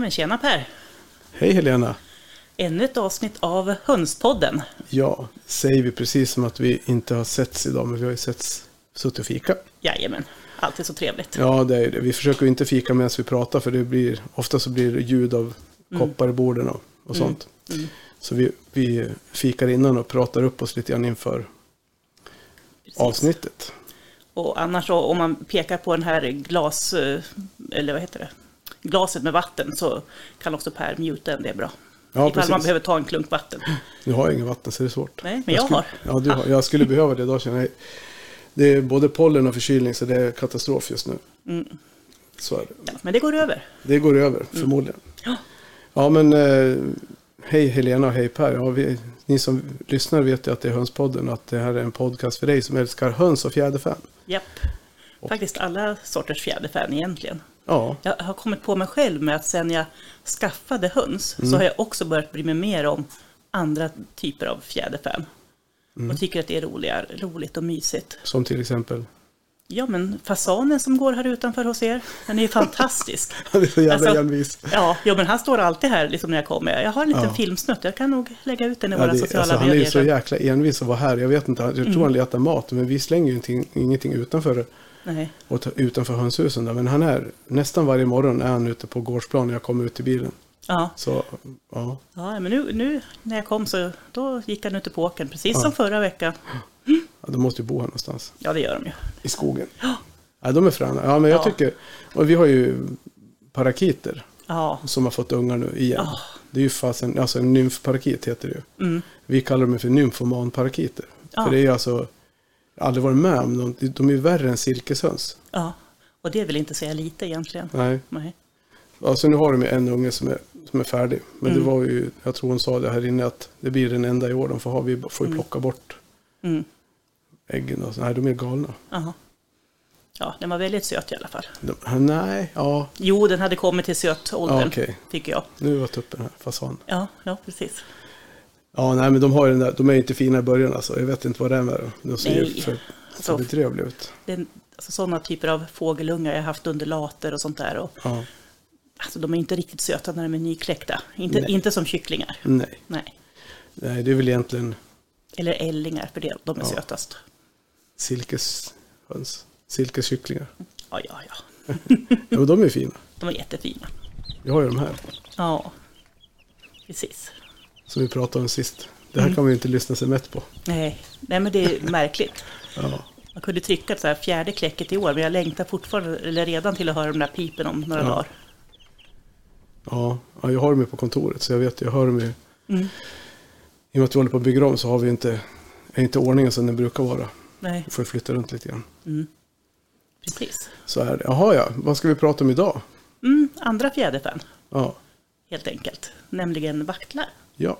Ja men tjena Per! Hej Helena! Ännu ett avsnitt av Hönspodden. Ja, säger vi precis som att vi inte har setts idag, men vi har ju setts, suttit och fika. Jajamän, alltid så trevligt. Ja, det är det. Vi försöker inte fika medan vi pratar, för det blir, ofta så blir det ljud av koppar i borden och, och sånt. Mm. Så vi, vi fikar innan och pratar upp oss lite grann inför Precis. avsnittet. Och annars så, om man pekar på den här glas, eh, eller vad heter det, glaset med vatten så kan också Per muta den, det är bra. Ja, Ifall precis. man behöver ta en klunk vatten. Nu har jag ingen vatten så det är svårt. Nej, men jag skulle, har. Ja, du har. Jag skulle behöva det idag känner jag. Det är både pollen och förkylning så det är katastrof just nu. Mm. Så är det. Ja, men det går över. Det går över, förmodligen. Ja. Ja, men eh, hej Helena och hej Per. Ja, vi, ni som lyssnar vet ju att det är Hönspodden och att det här är en podcast för dig som älskar höns och fjäderfän. Japp. Faktiskt alla sorters fjäderfän egentligen. Ja, Jag har kommit på mig själv med att sen jag skaffade höns så har jag också börjat bry mig mer om andra typer av fjäderfän. Och tycker att det är roligare, roligt och mysigt. som till exempel. Ja, men fasanen som går här utanför hos er, den är ju fantastisk. Han är så jävla Alltså, envis. Ja, ja, men han står alltid här liksom när jag kommer. Jag har en liten Ja. filmsnutt, jag kan nog lägga ut den i Ja, våra det, sociala alltså, han är ju medier. så jäkla envis att vara här. Jag vet inte, jag tror Mm. han letar mat. Men vi slänger ju ingenting, ingenting utanför, Nej. och ta- utanför hönshusen. Där. Men han är, nästan varje morgon är han ute på gårdsplan när jag kommer ut till bilen. Ja, Så, ja. ja, men nu, nu när jag kom så då gick han ute på åkern, precis Ja. som förra veckan. ja, de måste ju bo här någonstans. Ja, det gör de ju. I skogen. Ja, de är fräna. Ja, men jag Ja. tycker, och vi har ju parakiter. Ja, som har fått ungar nu igen. Ja. Det är ju fasen, alltså en nymfparakit heter det ju. mm. Vi kallar dem för nymfomanparakiter. Ja. För det är ju alltså, aldrig varit med om dem. De är ju värre än silkeshöns. ja. Och det vill inte säga lite egentligen. Nej. Nej. Alltså nu har de en unge som är, som är färdig. Men Mm. det var ju, jag tror hon sa det här inne att det blir den enda i år de får ha. Vi får ju plocka bort Mm. äggen och så. Nej, de är galna. Aha. Ja, den var väldigt söt i alla fall. De, nej, ja, Jo, den hade kommit till sötåldern, ja okej. tycker jag. Nu var tuppen här, fasan. Ja, ja, precis. Ja, nej, men de har ju den där, de är inte fina i början alltså. Jag vet inte vad det är med dem. De ser ju Nej. för, för Så- bedrövliga ut. Det är, alltså, sådana typer av fågelungar jag har haft under later och sånt där. Och, Ja, alltså, de är inte riktigt söta när de är nykläckta. Inte, Nej. inte som kycklingar. nej. Nej. Nej, det är väl egentligen Eller ällingar, för det, de är Ja. sötast. silkeshöns. Silkeskycklingar. Ja, ja, ja. Jo, de är fina. De är jättefina. Vi har ju de här Ja, precis. Som vi pratade om sist. Det här kan man ju inte lyssna sig mätt på. Nej, nej men det är märkligt. Ja, Man kunde trycka så här fjärde kläcket i år, men jag längtar fortfarande, eller redan till att höra de där pipen om några Ja. dagar. ja, ja jag har dem ju på kontoret så jag vet, jag hör dem ju. Mm. I och med att vi håller på att bygga om så har vi inte, är inte ordningen som den brukar vara. Nej, Vi får flytta runt lite grann. mm. precis. Så är det. Jaha ja, vad ska vi prata om idag? Mm, andra fjäderfän, Ja, helt enkelt. Nämligen vaktlar. Ja,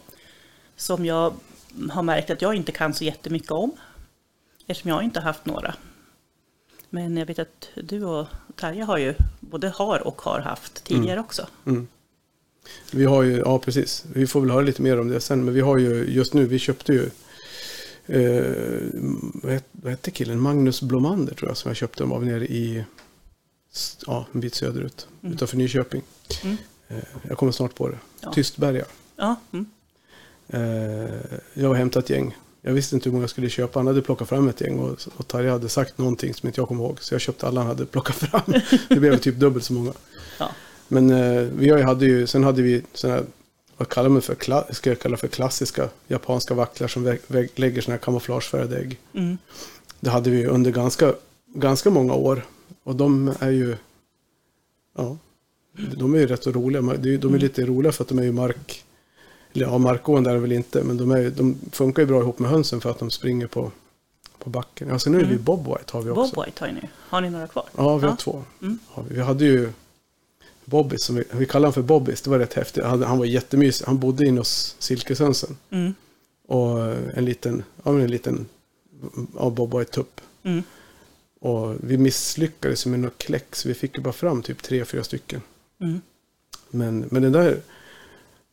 Som jag har märkt att jag inte kan så jättemycket om. Eftersom jag inte haft några. Men jag vet att du och Tarja har ju både har och har haft tidigare också. mm. Vi har ju, ja precis. Vi får väl höra lite mer om det sen. Men vi har ju just nu, vi köpte ju eh, vad hette killen? Magnus Blomander tror jag som jag köpte dem av nere i ja, en bit söderut. Mm. Utanför Nyköping. Mm. Eh, jag kommer snart på det. Ja. Tystberga. Ja, mm. Eh, jag har hämtat gäng. Jag visste inte hur många jag skulle köpa. Han hade plockat fram ett gäng och, och Tarja hade sagt någonting som inte jag kommer ihåg. Så jag köpte alla han hade plockat fram. Det blev typ dubbelt så många. ja. Men eh, vi hade ju, sen hade vi sådana här, vad kallar man för, kla, ska jag kalla för klassiska japanska vaktlar som lägger sådana här kamouflagefärgade ägg. Mm. Det hade vi under ganska, ganska många år. Och de är ju, ja, de är ju rätt roliga. De är, de är lite roliga för att de är ju mark, eller ja, markgående är det väl inte. Men de, är, de funkar ju bra ihop med hönsen för att de springer på, på backen. Ja, sen är det Mm. ju Bob White har vi också. Bob White har ni. Har ni några kvar? Ja, vi har Ja. två. Mm. Ja, vi hade ju Bobbis, som vi, vi kallar honom för Bobbis. Det var rätt häftigt. Han, han var jättemysig. Han bodde inne hos silkeshönsen. Mm. Och eh, en liten, ja, men en liten ja, Bob White-tupp. Mm. Och vi misslyckades med något kläck, så vi fick ju bara fram typ tre, fyra stycken. Mm. Men, men den där,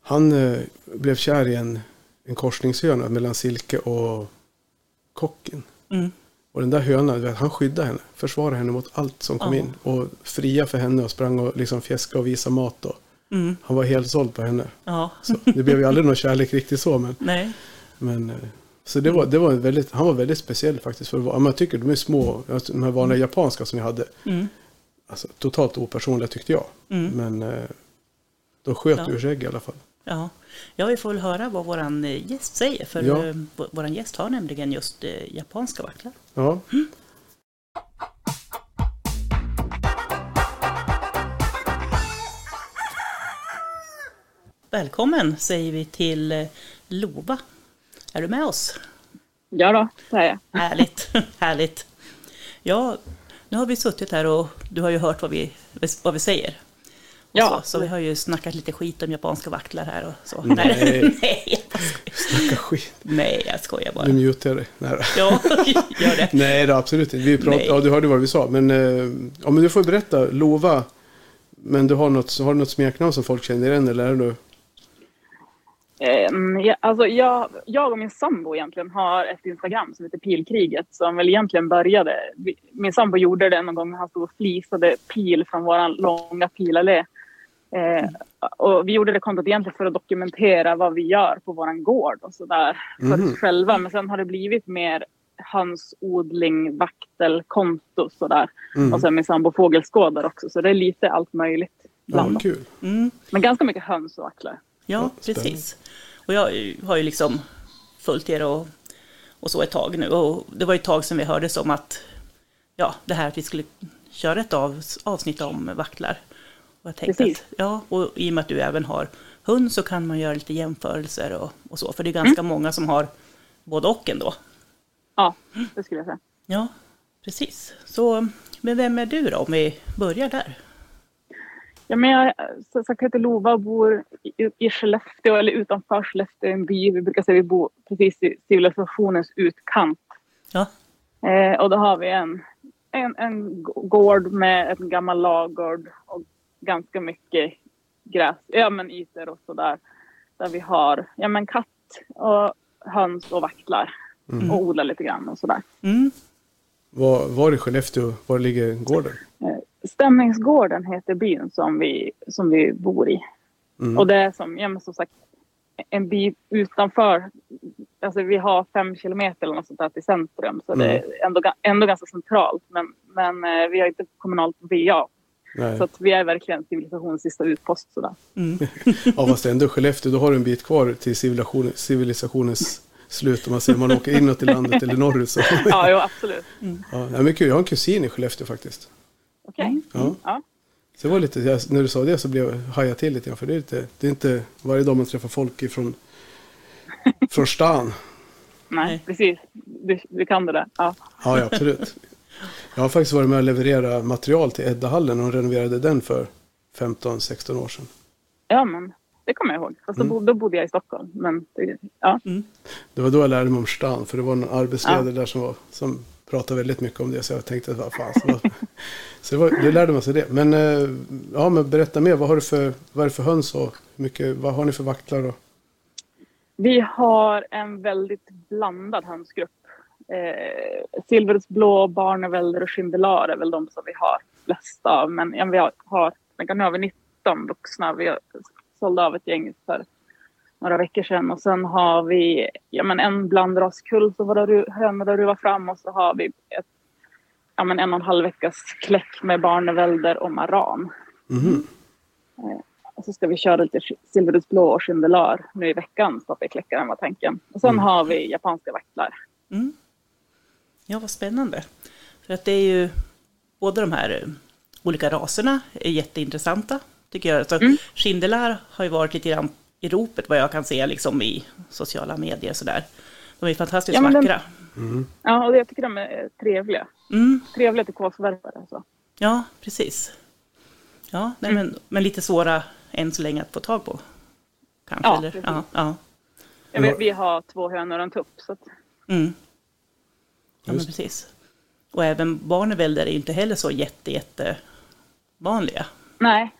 han eh, blev kär i en, en korsningshöna mellan Silke och Kocken. Mm. Och den där hönan, han skyddade henne, försvarade henne mot allt som kom Ja. in. Och fria för henne och sprang och liksom fjäska och visa mat. Och, Mm. Han var helt såld på henne. Ja, Så det blev ju aldrig någon kärlek riktigt så. Men, nej. men, eh, så det var, det var en väldigt, han var väldigt speciell faktiskt. För man tycker de är små, de här vanliga japanska som jag hade. Mm. Alltså, totalt opersonliga tyckte jag. Mm. Men eh, de sköt Ja. ur sig i alla fall. Ja. ja, vi får väl höra vad våran eh, gäst säger. För Ja. ja. våran gäst har nämligen just eh, japanska vaktlar. Ja, Välkommen säger vi till eh, Lova. Är du med oss? Ja då, det är jag. Härligt, härligt. Ja, nu har vi suttit här och du har ju hört vad vi, vad vi säger. Ja. Så, så vi har ju snackat lite skit om japanska vaktlar här och så. Nej. Nej, jag skojar. snacka skit. Nej, jag skojar bara. Nu mutar jag dig. Nej, då. Ja, gör det. Nej, då, absolut inte. Vi prat, Nej. ja, du hörde vad vi sa. Men, eh, ja, men du får berätta, lova. Men du har något, har du något smeknamn som folk känner igen eller är du? Ehm, ja, alltså jag, jag och min sambo egentligen har ett Instagram som heter Pilkriget som väl egentligen började. Min sambo gjorde det någon gång när han stod och flisade pil från våran långa pilallé. Eh, och vi gjorde det kontot egentligen för att dokumentera vad vi gör på våran gård och sådär för Mhm. oss själva. Men sen har det blivit mer hönsodling, vaktelkonto sådär. Mm. Och sen min sambo fågelskådar också. Så det är lite allt möjligt. Ja, blandat. kul. Mm, Men ganska mycket höns och vaktlar. ja, Ja, precis. Och jag har ju liksom följt er och, och så ett tag nu. Och det var ett tag sedan vi hördes om att, ja, det här att vi skulle köra ett av, avsnitt om vaktlar. Och jag tänkte Precis. att, ja, och i och med att du även har hund så kan man göra lite jämförelser och, och så. För det är ganska många som har både och ändå. Ja, det skulle jag säga. Ja, precis. Så, men vem är du då, om vi börjar där? Ja, men jag som sagt, heter Lova och bor i, i Skellefteå, eller utanför Skellefteå, en by. Vi brukar säga att vi bor precis i civilisationens utkant. Ja, Eh, och då har vi en, en, en gård med en gammal ladugård och ganska mycket gräs, ja men ytor och sådär. Där vi har ja, men katt och höns och vaktlar och odlar lite grann och sådär. mm, Var, var i Skellefteå, var ligger gården? Stämningsgården heter byn som vi, som vi bor i. Mm. Och det är som, ja, men som sagt en bit utanför. Alltså vi har fem kilometer eller något sånt där till centrum. Så det är ändå, ga- ändå ganska centralt. Men, men eh, vi har inte kommunalt VA. Nej. Så att vi är verkligen civilisationens sista utpost. Sådär. mm. Ja, fast ändå Skellefteå, då har du en bit kvar till civilisation, civilisationens slut. Om man säger man åker inåt i landet eller norrut. Så. Ja, jo, absolut. Ja, nej, men kul. Jag har en kusin i Skellefteå faktiskt. Okej. Ja. Ja. Så det var lite, när du sa det så blev jag hajade till lite grann. För det är, lite, det är inte varje dag man träffar folk ifrån från stan. Nej, Nej. precis. Du, du kan det där. Ja. Ja, ja, absolut. Jag har faktiskt varit med och levererat material till Eddahallen och renoverade den för 15-16 år sedan. ja, men det kommer jag ihåg. Fast då, Mm. då bodde jag i Stockholm. Men det, ja. Det var då jag lärde mig om stan. För det var en arbetsledare där som, var, som pratade väldigt mycket om det. Så jag tänkte, vad fan. Så, vad, så det, var, det lärde man sig det. Men, eh, ja, men berätta mer. Vad har du för, vad är det för höns och hur mycket, vad har ni för vaktlar? Och, Vi har en väldigt blandad hönsgrupp. Eh, Silversblå, barnevälder och schindelar är väl de som vi har flest av. Men ja, vi har, har, nu har vi 19 vuxna. Vi sålde av ett gäng för några veckor sedan. Och sen har vi ja, men en blandraskull som våra hönor har ruvat fram. Och så har vi ett, ja, men en och en halv veckas kläck med barnevälder och maran. Mhm. Och så ska vi köra lite silveruddsblå och schindelar nu i veckan så att vi kläckar den var tanken. Och sen Mm. har vi japanska vaktlar. Mm. Ja, vad spännande. För att det är ju, både de här eh, olika raserna är jätteintressanta, tycker jag. Så Mm. Schindelar har ju varit lite grann i ropet, vad jag kan se liksom i sociala medier och sådär. De är fantastiskt Ja, men den- vackra. Ja, och jag tycker de är trevliga. Mm. Trevliga till kåsvärpare. Så. Ja, precis. Ja, nej, men, men lite svåra än så länge att få tag på. Kanske, Ja, eller? precis. Ja, ja. Jag vet, vi har två hönor och en tupp. Så att, Mm. Ja, men precis. Och även barnevälder är ju inte heller så jätte, jätte vanliga. nej,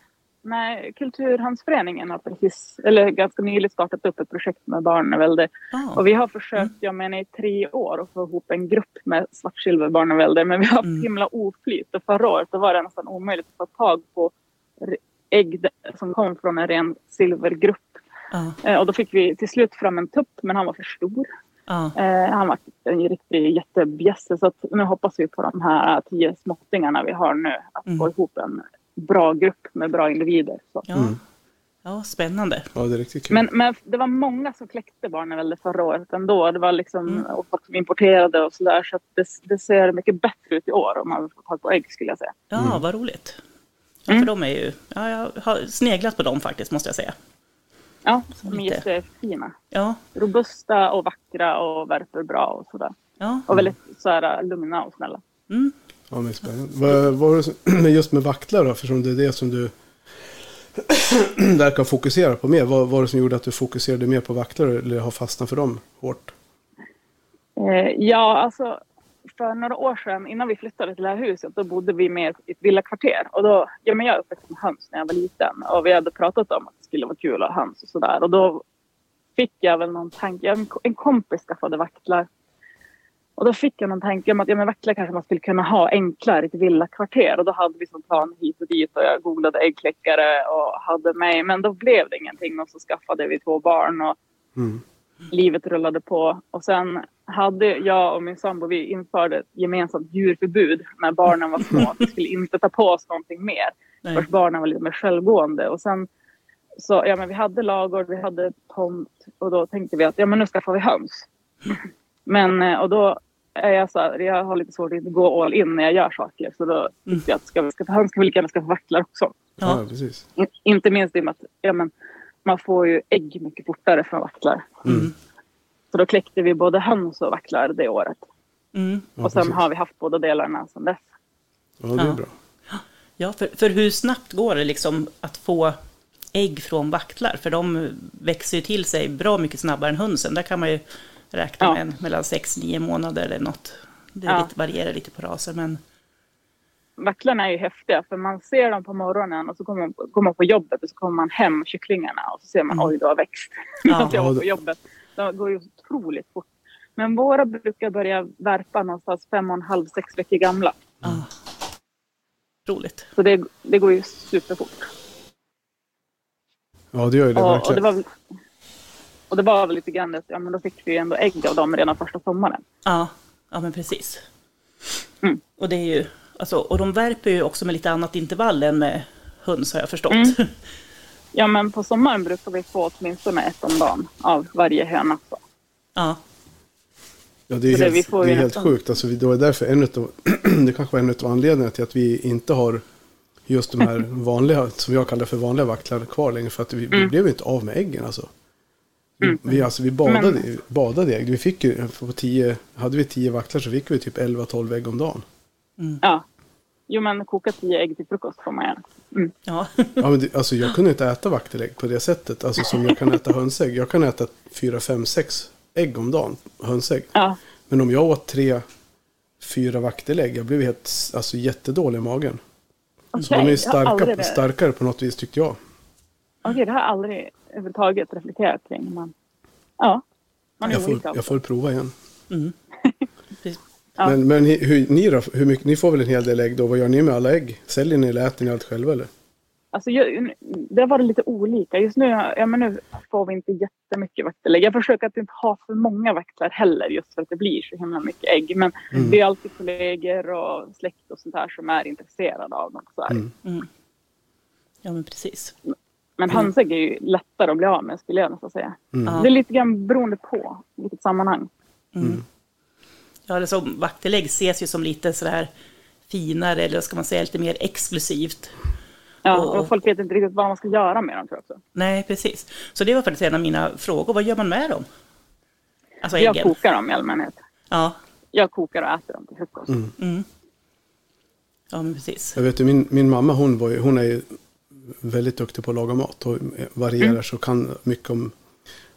nej, Kulturhandsföreningen har precis, eller ganska nyligen startat upp ett projekt med barnevälde. Ja. Och vi har försökt, jag menar i tre år, att få ihop en grupp med svartsilverbarnevälde. Men vi har haft Mm. himla oflyt. Och förra året var det nästan omöjligt att få tag på ägg som kom från en ren silvergrupp. Ja, Eh, och då fick vi till slut fram en tupp, men han var för stor. Ja, Eh, han var en riktig jättebjässe. Så att nu hoppas vi på de här tio småttingarna vi har nu. Att Mm. få ihop en bra grupp med bra individer. Så. ja. ja spännande. Ja, det är riktigt kul. Men, men det var många som kläckte barnavälde förra året ändå. Det var liksom Mm. och folk som importerade och sådär. Så att det, det ser mycket bättre ut i år om man får tag på ägg skulle jag säga. Ja, vad roligt. Ja, Mm. för de är ju, ja, jag har sneglat på dem faktiskt måste jag säga. Ja, de är Lite. jättefina. Ja, Robusta och vackra och värper bra och sådär. ja. Och väldigt så här, lugna och snälla. Mm. Ja, men spännande. Vad vad var det som, men just med vaktlar då, eftersom det är det som du verkar fokusera på mer. Vad var det som gjorde att du fokuserade mer på vaktlar eller har fastnat för dem hårt? Eh, ja, alltså för några år sedan innan vi flyttade till det här huset då bodde vi mer i ett villakvarter. Och då, ja men jag är uppväxt med höns när jag var liten och vi hade pratat om att det skulle vara kul att ha höns och sådär. Och då fick jag väl någon tanke, en en kompis skaffade vaktlar. Och då fick jag någon tanke om att ja, men vaktlar kanske man skulle kunna ha enklare i ett villakvarter. Och då hade vi som plan hit och dit och jag googlade äggkläckare och hade mig. Men då blev det ingenting och så skaffade vi två barn. Och Mm livet rullade på. Och sen hade jag och min sambo, vi införde ett gemensamt djurförbud när barnen var små. Vi skulle inte ta på oss någonting mer. Nej. Först barnen var lite mer självgående. Och sen så, ja men vi hade lagård, vi hade tomt och då tänkte vi att ja men nu skaffar vi höns. Men och då är jag så här, jag har lite svårt att inte gå all in när jag gör saker. Så då tyckte jag att ska vi skaffa höns ska vi lika gärna skaffa vaktlar också. Ja, Ja, precis. In, inte minst i och med att ja, men, man får ju ägg mycket fortare från vaktlar. Mm. Så då kläckte vi både höns och vaktlar det året. mm. Ja, och sen precis. har vi haft båda delarna sedan dess. Ja, det är bra. ja för, för hur snabbt går det liksom att få ägg från vaktlar? För de växer ju till sig bra mycket snabbare än hönsen. Där kan man ju räkna Ja. med mellan 6-9 månader eller något. Det Ja. lite, varierar lite på raser, men Vaktlarna är ju häftiga för man ser dem på morgonen och så kommer man, går man på jobbet och så kommer man hem kycklingarna och så ser man Mm. oj, du har växt. Ja. Jag var på det- jobbet. De går ju otroligt fort. Men våra brukar börja värpa någonstans fem och en halv, sex veckor gamla. ah, roligt. Så det, det går ju superfort. Ja, det gör ju det Och, och, verkligen. det var, väl- och det var väl lite grann att ja, men då fick vi ju ändå ägg av dem redan första sommaren. Ja, ja men precis. Mm. Och det är ju, alltså, och de värper ju också med lite annat intervall än med höns har jag förstått. Mm. Ja, men på sommaren brukar vi få åtminstone ett om dagen av varje höna. Så. ja, Ja, det är Så det- helt, vi får det är ju helt sjukt. Alltså, vi- det var därför en utav, det kanske var en av anledningarna till att vi inte har just de här vanliga, som jag kallar för vanliga vaktlar kvar längre. För att vi, vi Mm. blev inte av med äggen alltså. Vi, Mm. vi, alltså, vi badade, Men- badade ägg. Vi fick ju, på tio, hade vi tio vaktlar så fick vi typ 11-12 ägg om dagen. Ja. Jo, men koka tio ägg till frukost får man göra. Mm. ja. Ja, men det, alltså, jag kunde inte äta vaktelägg på det sättet. Alltså som jag kan äta hönsägg. Jag kan äta fyra, fem, sex ägg om dagen. Hönsägg. Ja. Men om jag åt tre, fyra vaktelägg. Jag blev helt, alltså jättedålig i magen. Okej, Så de är starka, starkare på något vis tyckte jag. Okej, det har jag aldrig överhuvudtaget reflekterat kring. Men, ja, man är Jag får, jag får prova igen. Mm. Ja. Men, men ni- hur, ni då? Hur mycket, ni får väl en hel del ägg då? Vad gör ni med alla ägg? Säljer ni eller äter ni allt själva eller? Alltså, jag, det var lite olika. Just nu, ja, men nu får vi inte jättemycket vaktlar. Jag försöker att inte ha för många vaktlar heller just för att det blir så himla mycket ägg. Men Mm. det är alltid kollegor och släkt och sånt här som är intresserade av dem. Så här. Mm. Mm. Ja men precis. Men hönsägg är ju lättare att bli av med skulle jag nästan säga. Mm. Det är lite grann beroende på vilket sammanhang. Ja, det som vaktelägg ses ju som lite sådär finare, eller ska man säga lite mer exklusivt. Ja, Och- och folk vet inte riktigt vad man ska göra med dem tror jag också. Nej, precis. Så det var faktiskt en av mina frågor. Vad gör man med dem? Alltså Jag äggen. kokar dem i allmänhet. Ja. Jag kokar och äter dem till frukost. Mm. Mm. Ja, men precis. Jag vet ju, min, min mamma hon, var ju, hon är ju väldigt duktig på att laga mat och varierar Mm. så kan mycket om...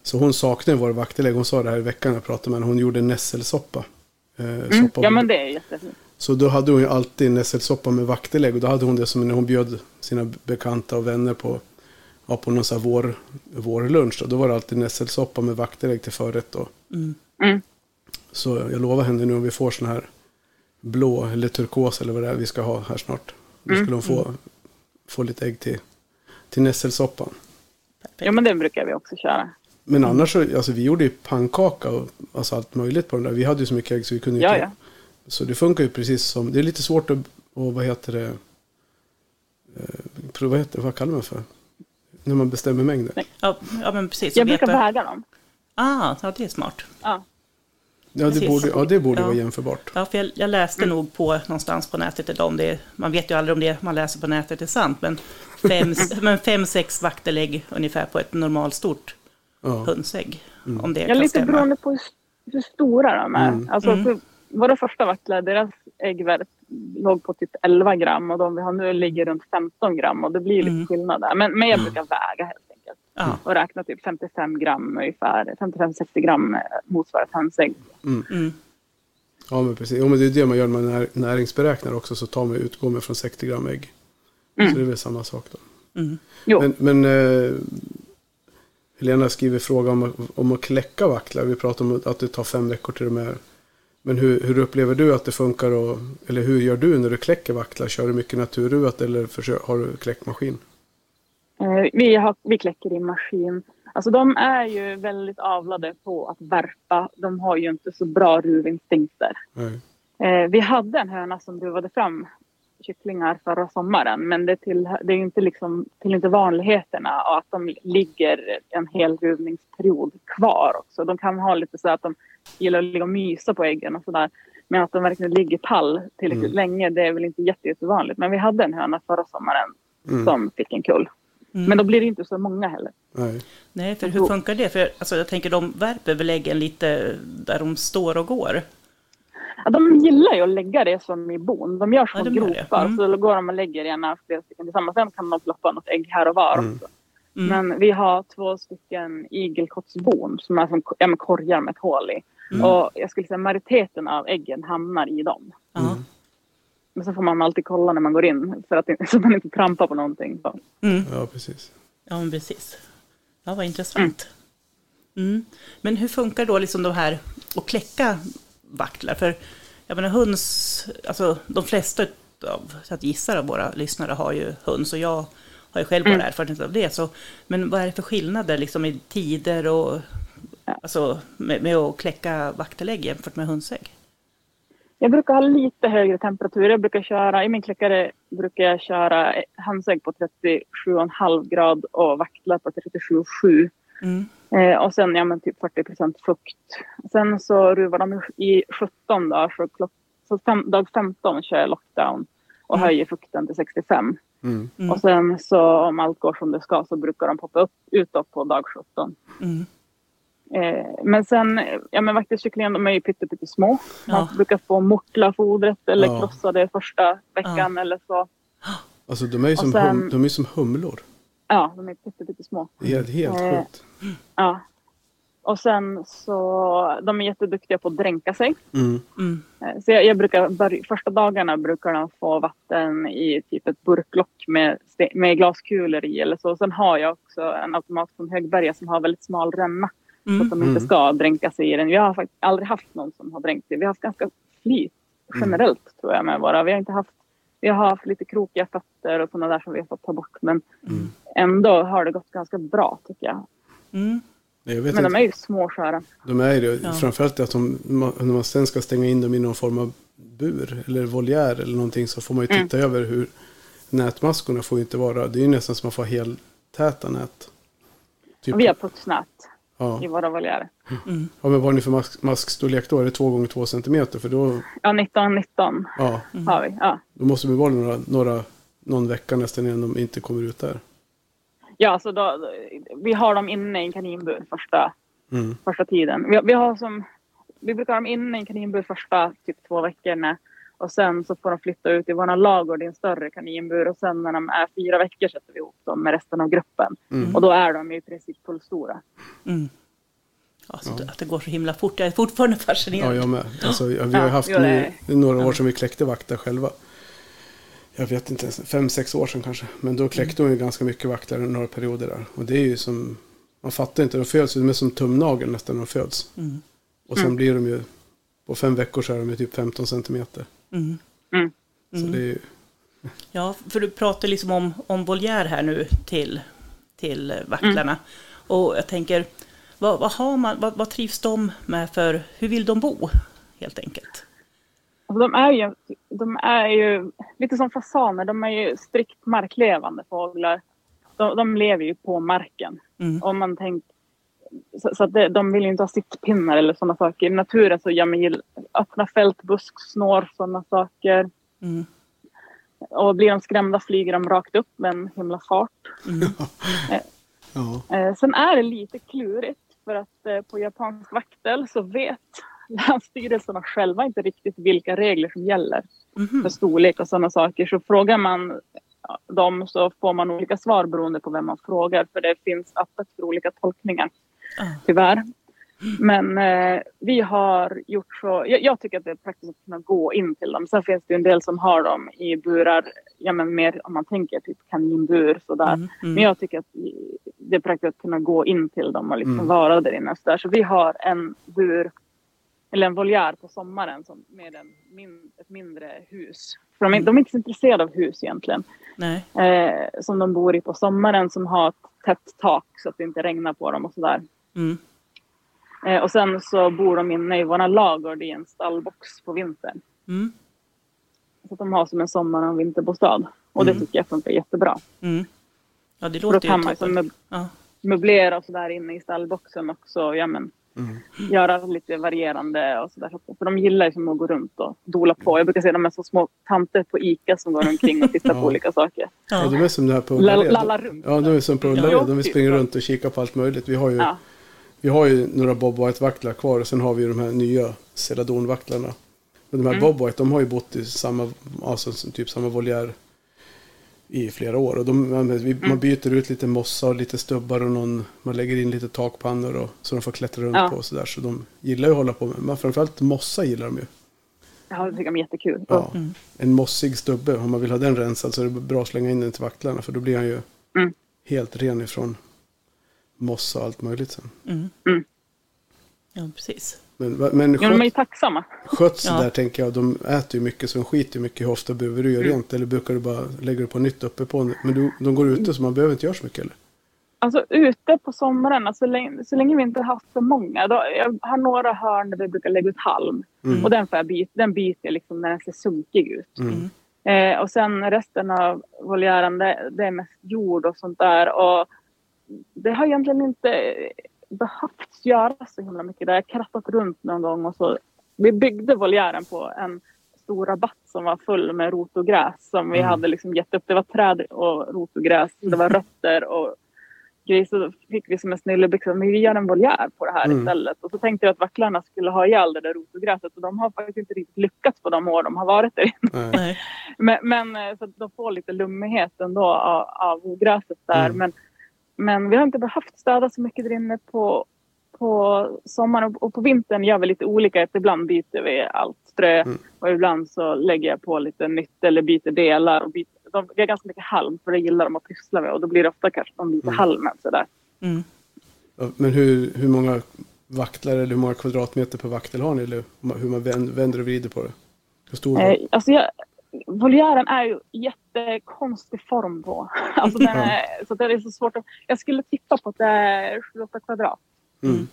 Så hon saknar våra vaktelägg. Hon sa det här i veckan när jag pratade med henne. Hon gjorde nässelsoppa. Eh, Mm. Ja men det är jättefint. Så då hade hon ju alltid nässelsoppa med vaktelägg. Och då hade hon det som när hon bjöd sina bekanta och vänner på, ja, på någon sån här vår, vårlunch. Då. då var det alltid nässelsoppa med vaktelägg till förrätt. Då. Mm. Mm. Så jag lovar henne nu om vi får sån här blå eller turkos eller vad det är vi ska ha här snart. Då Mm. skulle hon få, få lite ägg till, till nässelsoppan. Ja, men det brukar vi också köra. Men annars så, alltså vi gjorde ju pannkaka och alltså allt möjligt på den där. Vi hade ju så mycket ägg så vi kunde Ja, inte... ja. Så det funkar ju precis som, det är lite svårt att, och vad heter det, eh, vad, heter, vad kallar man för? När man bestämmer mängden. Ja, ja men precis. Jag brukar väga dem. Ah, ja, det är smart. Ja. Ja, det Precis. borde, ja, det borde Ja. vara jämförbart. Ja, för jag, jag läste nog på någonstans på nätet idag om det, man vet ju aldrig om det man läser på nätet är sant, men fem, men fem sex vaktelägg ungefär på ett normalstort Ja. hönsägg. Om det Ja, lite stämma. beroende på hur, hur stora de är. Mm. Alltså, Mm. för våra första vaktlar, deras äggvärde låg på typ 11 gram och de vi har nu ligger runt 15 gram och det blir lite Mm. skillnad där. Men, men jag brukar väga helt enkelt Ja, och räkna typ 55 gram ungefär. 55-60 gram eh, motsvarar ett hönsägg. mm, Ja, men precis. Ja, men det är det man gör när man när, näringsberäknar också. Så tar man, utgår man från 60 gram ägg. Mm. Så det är väl samma sak då. mm. Jo, Men, men eh, Helena skriver fråga om, om att kläcka vaktlar. Vi pratar om att det tar fem veckor till de är. Men hur, hur upplever du att det funkar? Och, eller hur gör du när du kläcker vaktlar? Kör du mycket naturruvat eller försö- har du kläckmaskin? eh, vi, har, vi kläcker i maskin. Alltså de är ju väldigt avlade på att värpa. De har ju inte så bra ruvinstinkter. Nej. Eh, vi hade en höna som ruvade fram kycklingar förra sommaren men det, till, det är inte liksom till inte vanligheterna och att de ligger en hel ruvningsperiod kvar också. De kan ha lite så att de gillar att ligga och mysa på äggen och sådär. Men att de verkligen ligger pall tillräckligt Mm. länge det är väl inte jätte, jättevanligt. Men vi hade en höna förra sommaren Mm. som fick en kull. Mm. Men då blir det inte så många heller. Nej. Nej, för hur funkar det? För alltså, jag tänker de värper väl äggen lite där de står och går? Ja, de gillar ju att lägga det som i bon. De gör små Ja, gropar. Mm. Så då går de och lägger gärna flera stycken tillsammans. Sen kan de ploppa något ägg här och var Mm. också. Mm. Men vi har två stycken igelkottsbon som är som ja, korgar med ett hål i. Mm. Och jag skulle säga majoriteten av äggen hamnar i dem. Ja. Men så får man alltid kolla när man går in för att så man inte trampar på någonting. Så. Mm. Ja, precis. Ja, men precis. Ja, vad intressant. Mm. Men hur funkar då liksom de här att kläcka vaktlar? För jag menar höns, alltså de flesta av, så att gissar av våra lyssnare har ju höns och jag har ju själv bara Mm. erfarenhet av det. Så, men vad är det för skillnader liksom i tider och alltså, med, med att kläcka vaktelägg jämfört med hönsägg? Jag brukar ha lite högre temperatur. Jag brukar köra, I min kläckare brukar jag köra hönsägg på 37,5 grad och vaktlar på 37,7. Mm. Eh, och sen ja, men typ 40 procent fukt. Sen så ruvar de i 17 dagar. Så, klock, så fem, dag 15 kör jag lockdown och Mm. höjer fukten till 65. Mm. Mm. Och sen så om allt går som det ska så brukar de poppa upp utåt på dag 17. Mm. Eh, men sen, ja men vaktelkycklingarna de är ju pytte, pytte små. Man Ja. brukar få mortla fodret eller Ja. krossa det första veckan eller så. Alltså de är ju Och som, sen- hum, de är som humlor. Ja, de är pytte, pytte små. Det är helt, helt Eh, sjukt. Ja. Och sen så, de är jätteduktiga på att dränka sig. Mm. Mm. Eh, Så jag, jag brukar, första dagarna brukar de få vatten i typ ett burklock med, med glaskulor i eller så. Sen har jag också en automat från Högberga som har väldigt smal ränna. Så Mm. att de inte Mm. ska dränka sig i den. Vi har faktiskt aldrig haft någon som har dränkt sig. Vi har haft ganska flyt generellt tror jag med våra. Vi har inte haft vi har haft lite krokiga fötter och sådana där som vi har fått ta bort. Men Mm. ändå har det gått ganska bra tycker jag. Mm. Jag vet Men inte. de är ju små och sköra. De är ju det. Ja. Framförallt att de, när man sen ska stänga in dem i någon form av bur eller voljär eller någonting så får man ju Mm. titta över hur nätmaskorna får ju inte vara. Det är ju nästan som att man får heltäta nät. Typ, vi har putsnät ja. i våra voljärer. Mm. ja, men vad har ni för mask, maskstorlek då? Är det två gånger två centimeter? För då, Ja, 19, 19 ja, har vi. Ja. då måste det vara några, några, någon vecka nästan innan de inte kommer ut där. Ja, så då, vi har dem inne i en kaninbur första, Mm. första tiden. Vi, vi, har som, vi brukar ha dem inne i en kaninbur första typ två veckorna. Och sen så får de flytta ut i våra lagård i en större kaninbur. Och sen när de är fyra veckor sätter vi ihop dem med resten av gruppen. Mm. Och då är de i princip fullstora. Mm. Ja, så Ja. Att det går så himla fort. Jag är fortfarande fascinerad. Ja, jag med. Alltså, ja, vi har Ja, haft nu, några år sedan vi kläckte vakter själva. Jag vet inte ens, fem, sex år sedan kanske. Men då kläckte hon ju ganska mycket vakter några perioder där. Och det är ju som, man fattar inte, de föds ju, de är som tumnagel nästan när de föds. Mm. Och sen Mm. blir de ju, på fem veckor så är de ju typ 15 centimeter. Mm. Mm. Så Mm. det är ju, Ja, för du pratar liksom om, om voljär här nu till, till vacklarna. Och jag tänker, vad, vad, har man, vad, vad trivs de med för, hur vill de bo helt enkelt? Alltså, de, är ju, de är ju lite som fasaner, de är ju strikt marklevande fåglar. De, de lever ju på marken. Mm. Om man tänker, så, så att det, de vill ju inte ha sittpinnar eller sådana saker. I naturen så ja, men gillar öppna fält, busk, snår, sådana saker. Mm. Och blir de skrämda flyger de rakt upp med en himla fart. Ja. Eh, sen är det lite klurigt för att eh, på japansk vaktel så vet länsstyrelserna själva inte riktigt vilka regler som gäller Mhm. för storlek och sådana saker. Så frågar man dem så får man olika svar beroende på vem man frågar för det finns öppet för olika tolkningar Ah. tyvärr. Men eh, vi har gjort så, jag, jag tycker att det är praktiskt att kunna gå in till dem. Sen finns det en del som har dem i burar, ja men mer om man tänker typ kaninbur sådär. Mm, mm. Men jag tycker att det är praktiskt att kunna gå in till dem och liksom Mm. vara där inne. Så, där. så vi har en bur, eller en voljär på sommaren som, med en min, ett mindre hus. För de är, de är inte så intresserade av hus egentligen. Nej. Eh, som de bor i på sommaren som har ett tätt tak så att det inte regnar på dem och sådär. Mm. Eh, och sen så bor de inne i våra lagård i en stallbox på vintern. Mm. Så att de har som en sommar och en vinterbostad. Och det Mm. tycker jag funkar jättebra. Mm. Ja, det För då låter kan ju man liksom möb- Ja. möblera och sådär inne i stallboxen också. Ja, men, Mm. göra lite varierande och sådär. För de gillar ju som att gå runt och dola på. Jag brukar säga att de är så små tanter på ICA som går omkring och tittar Ja. på olika saker. ja, Ja. de är som det här på Ullared. Lallar runt. Ja, de är som på Ja. Ullared. De Jo, springer runt och kikar på allt möjligt. Vi har ju, Ja. Vi har ju några Bob White-vaktlar kvar och sen har vi ju de här nya Celadon-vaktlarna. Men de här Mm. Bob White, de har ju bott i samma, alltså typ samma voljär i flera år. Och de, man, Mm. byter ut lite mossa och lite stubbar och någon, man lägger in lite takpannor och, så de får klättra runt Ja. på och sådär. Så de gillar ju att hålla på med, men framförallt mossa gillar de ju. Ja, det tycker jag är jättekul. Ja. Mm. En mossig stubbe, om man vill ha den rensad så är det bra att slänga in den till vaktlarna för då blir han ju Mm. helt ren ifrån mossa och allt möjligt sen. Mm. Mm. ja, precis. Men, men Ja, men de är ju sköt, tacksamma. skötsel Ja. där tänker jag, de äter ju mycket så de skiter ju mycket. Hur ofta behöver du göra Mm. rent eller brukar du bara lägga det på nytt uppe på? Men du, de går ute så man behöver inte göra så mycket eller? Alltså ute på sommaren, alltså, så, länge, så länge vi inte har haft för många. Då, jag har några hörn där vi brukar lägga ut halm. Mm. Och den, får jag byta, den byter jag liksom när den ser sunkig ut. Mm. Eh, och sen resten av voljären, det, det är mest jord och sånt där. Och det har egentligen inte behövts göra så himla mycket. där. Jag krattat runt någon gång och så. Vi byggde voljären på en stor rabatt som var full med rot och gräs som vi Mm. hade liksom gett upp. Det var träd och rot och gräs. Det var rötter och grejer. Så fick vi som en snillebyxa. Men vi gör en voljär på det här Mm. istället. Och så tänkte jag att vacklarna skulle ha ihjäl det där rot och gräset. Och de har faktiskt inte riktigt lyckats på de år de har varit där. Nej. men, men eh, så de får lite lummighet ändå av, av ogräset där. Mm. Men, men vi har inte behövt städa så mycket där inne på, på sommaren och, och på vintern gör vi lite olika. Att ibland byter vi allt strö Mm. och ibland så lägger jag på lite nytt eller byter delar. Och byter, de, vi har ganska mycket halm för det gillar de att pyssla med och då blir det ofta kanske de byter Mm. halmen sådär. Mm. Men hur, hur många vaktlar eller hur många kvadratmeter per vaktel har ni? Eller hur man vänder, och vrider på det? Hur stor Eh, alltså jag, voljären är ju jättekonstig form på. Alltså den är, så det är så svårt att... Jag skulle tippa på att det är 7-8 kvadrat. Mm.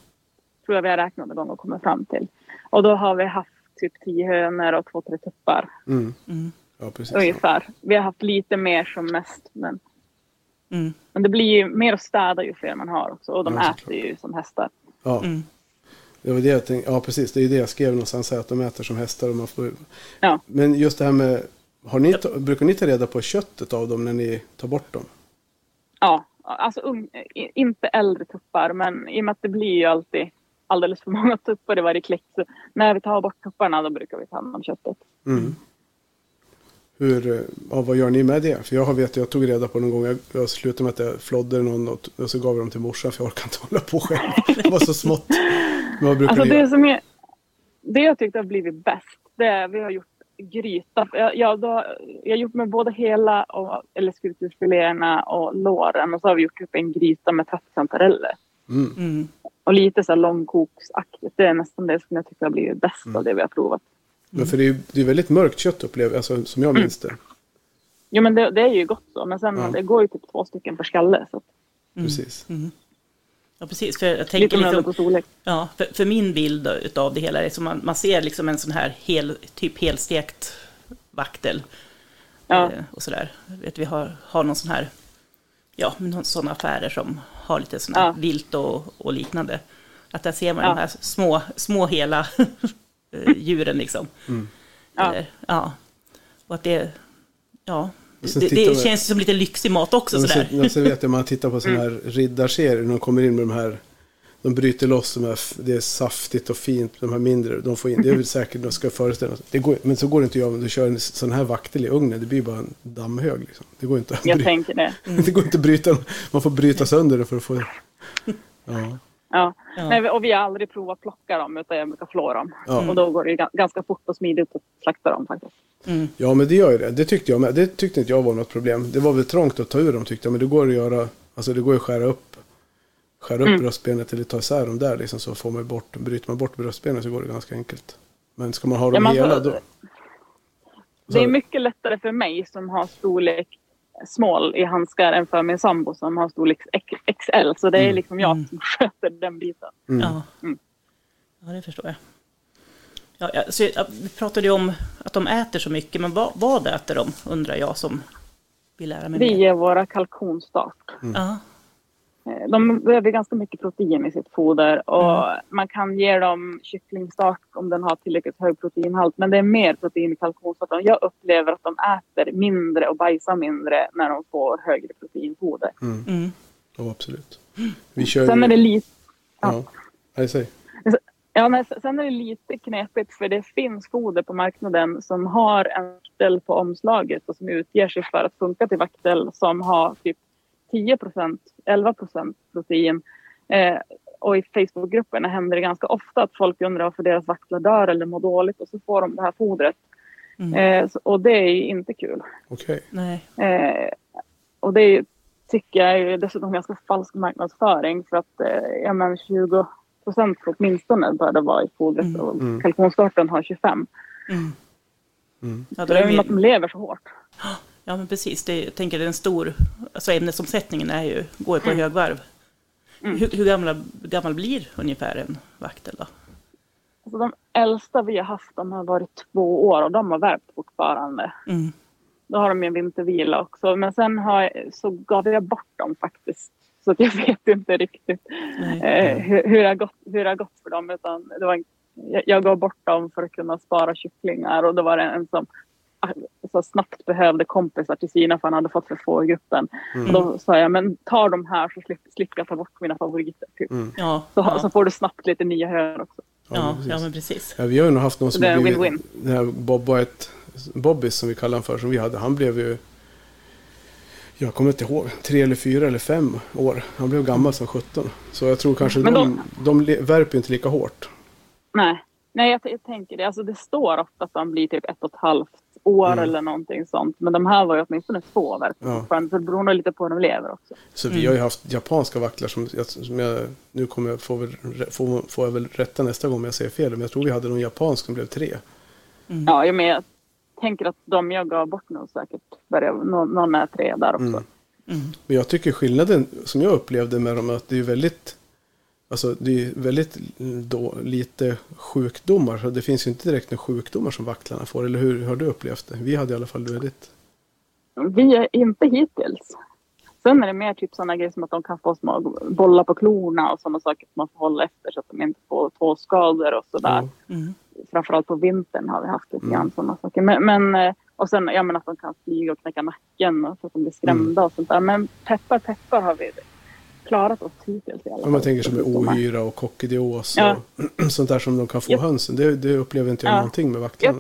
Tror jag vi har räknat någon gång och kommit fram till. Och då har vi haft typ 10 hönor och 2-3 tuppar Mm. Mm. Ja, precis. ungefär. Vi har haft lite mer som mest. Men, Mm. men det blir ju mer att städa ju fler man har också. Och de Ja, äter ju som hästar. Ja, Mm. Det var det jag tänkte. Ja, precis. Det är ju det jag skrev någonstans här, att de äter som hästar. Och man får... Ja. Men just det här med, har ni, brukar ni ta reda på köttet av dem när ni tar bort dem? Ja, alltså ung, i- inte äldre tuppar. Men i och med att det blir ju alltid alldeles för många tuppar i varje klick. Så när vi tar bort tupparna då brukar vi ta hand om köttet. Mm. Hur, ja, vad gör ni med det? För jag har vet, jag tog reda på någon gång, jag, jag slutade med att jag flodde någon och, och så gav jag dem till morsan för jag orkar inte hålla på själv. Det var så smått. Vad brukar Alltså ni det göra? som är, det jag tyckte har blivit bäst, det är vi har gjort gryta. Jag, jag, då, jag har gjort med både hela och, eller skulpturfiléerna och låren och så har vi gjort upp en gryta med trattkantareller. Mm. Mm. Och lite så här långkoksaktigt. Det är nästan det som jag tycker har blivit bäst Mm. av det vi har provat. Men för det är ju det är väldigt mörkt kött upplever alltså, som jag minns det. Jo men det, det är ju gott så. Men sen Ja. det går ju typ två stycken per skalle. Så Precis. Ja, precis. För jag lite tänker beroende liksom, på storlek. ja, för, för min bild av det hela är som man, man ser liksom en sån här hel, typ helstekt vaktel. Ja. Eh, och sådär. Vet, vi har, har någon sån här, ja, sådana affärer som har lite sån här Ja. vilt och, och liknande. Att där ser man Ja. de här små, små hela eh, djuren liksom. Ja. Eller, ja. Och att det, ja, det, det man- känns som lite lyxig mat också Men sådär. sen, sen vet jag, man tittar på sådana här riddarserier, när de kommer in med de här, de bryter loss de här, det är saftigt och fint, de här mindre, de får in, det är väl säkert, de ska föreställa sig. Det går, men så går det inte att göra om du kör en sån här vaktel i ugnen, det blir bara en dammhög liksom. Det går inte att Jag bry- tänker det. det går inte att bryta, man får bryta sönder det för att få, ja. Ja. Ja. Nej, och vi har aldrig provat plocka dem utan jag brukar flå dem. Ja. Och då går det ganska fort och smidigt att slakta dem faktiskt. Mm. Ja, men det gör ju det. Det tyckte jag med. Det tyckte inte jag var något problem. Det var väl trångt att ta ur dem tyckte jag, men det går att göra, alltså det går att skära upp, skära upp bröstbenet eller ta isär dem där liksom, så får man bort, bryter man bort bröstbenet så går det ganska enkelt. Men ska man ha dem Ja, man hela då? Det är mycket lättare för mig som har storlek small i handskar än för min sambo som har storlek XL. Så det är liksom jag som sköter den biten. Mm. Ja. Mm. ja, det förstår jag. Ja, ja, så, ja, vi pratade ju om att de äter så mycket, men vad, vad äter de, undrar jag som vill lära mig Vi mer. ger våra kalkonstart. Ja, Eh, De behöver ganska mycket protein i sitt foder och man kan ge dem kycklingstart om den har tillräckligt hög proteinhalt. Men det är mer protein i kalkonstart. Jag upplever att de äter mindre och bajsar mindre när de får högre proteinfoder. mm, Ja, absolut. Vi kör Sen är det lite Ja, säg. Ja, men sen är det lite knepigt för det finns foder på marknaden som har en vaktel på omslaget och som utger sig för att funka till vaktel som har typ 10% 11 protein. Eh, och i Facebookgrupperna händer det ganska ofta att folk undrar varför deras vaktlar dör eller mår dåligt och så får de det här fodret. Mm. Eh, så, och det är ju inte kul. Okej. nej. Eh, och det är, tycker jag är dessutom ganska falsk marknadsföring för att eh, ja, men 20 procent åtminstone bör det vara i fodret Mm. och Mm. kalkonstarten har 25. Mm. Mm. Så det är ju att de lever så hårt. Ja, men precis. Det, jag tänker det är en stor, alltså ämnesomsättningen är ju, går ju på högvarv. Mm. Hur, hur gamla, gammal blir ungefär en vaktel då? Alltså de äldsta vi har haft de har varit två år och de har värpt fortfarande. Mm. Då har de ju en vintervila också. Men sen har så gav jag bort dem faktiskt. Så att jag vet inte riktigt eh, hur, hur, det har gått, hur det har gått för dem. Utan det var, en- jag, jag gav bort dem för att kunna spara kycklingar och då var det en som så snabbt behövde kompisar till sina för han hade fått för få i gruppen. Och då sa jag, men ta de här så slipper, slipper jag ta bort mina favoriter. Typ. Mm. Ja, Så, ja, så får du snabbt lite nya hönor också. ja, precis. ja, men precis. Ja, vi har ju nog haft någon som Det är win-win. den här Bob White, Bobbys som vi kallar honom för, som vi hade, han blev ju, jag kommer inte ihåg, tre eller fyra eller fem år. Han blev gammal som 17. Så jag tror kanske Men de, de le- värper inte lika hårt. Nej, Nej jag, jag tänker det. Alltså, det står ofta att de blir typ ett och ett halvt år Mm. eller någonting sånt. Men de här var ju åtminstone två verk Ja. fortfarande. Så det beror nog lite på hur de lever också. Så Mm. vi har ju haft japanska vaktlar som, jag- som jag, nu kommer jag, får, väl, får, får jag väl rätta nästa gång om jag säger fel. Men jag tror vi hade någon japansk som blev tre. Mm. Ja, jag, men jag tänker att de jag gav bort nu säkert börjar, någon, någon är tre där också. Mm. Mm. Men jag tycker skillnaden som jag upplevde med dem är att det är väldigt Alltså det är väldigt då, lite sjukdomar. Så det finns ju inte direkt några sjukdomar som vaktlarna får. Eller hur har du upplevt det? Vi hade i alla fall väldigt... Vi är inte hittills. Sen är det mer typ sådana grejer som att de kan få små bollar på klorna och sådana saker som man får hålla efter så att de inte får tåskador och sådär. Mm. framförallt på vintern har vi haft lite Mm. grann sådana saker. Men, men, eh, och sen ja, men att de kan flyga och knäcka nacken och så att de blir skrämda och sånt där. Men peppar peppar har vi klarat oss hittills i alla fall. Om man tänker som med ohyra och kockidios Ja. och sånt där som de kan få Ja. hönsen. Det, det upplever inte jag Ja. någonting med vaktlarna.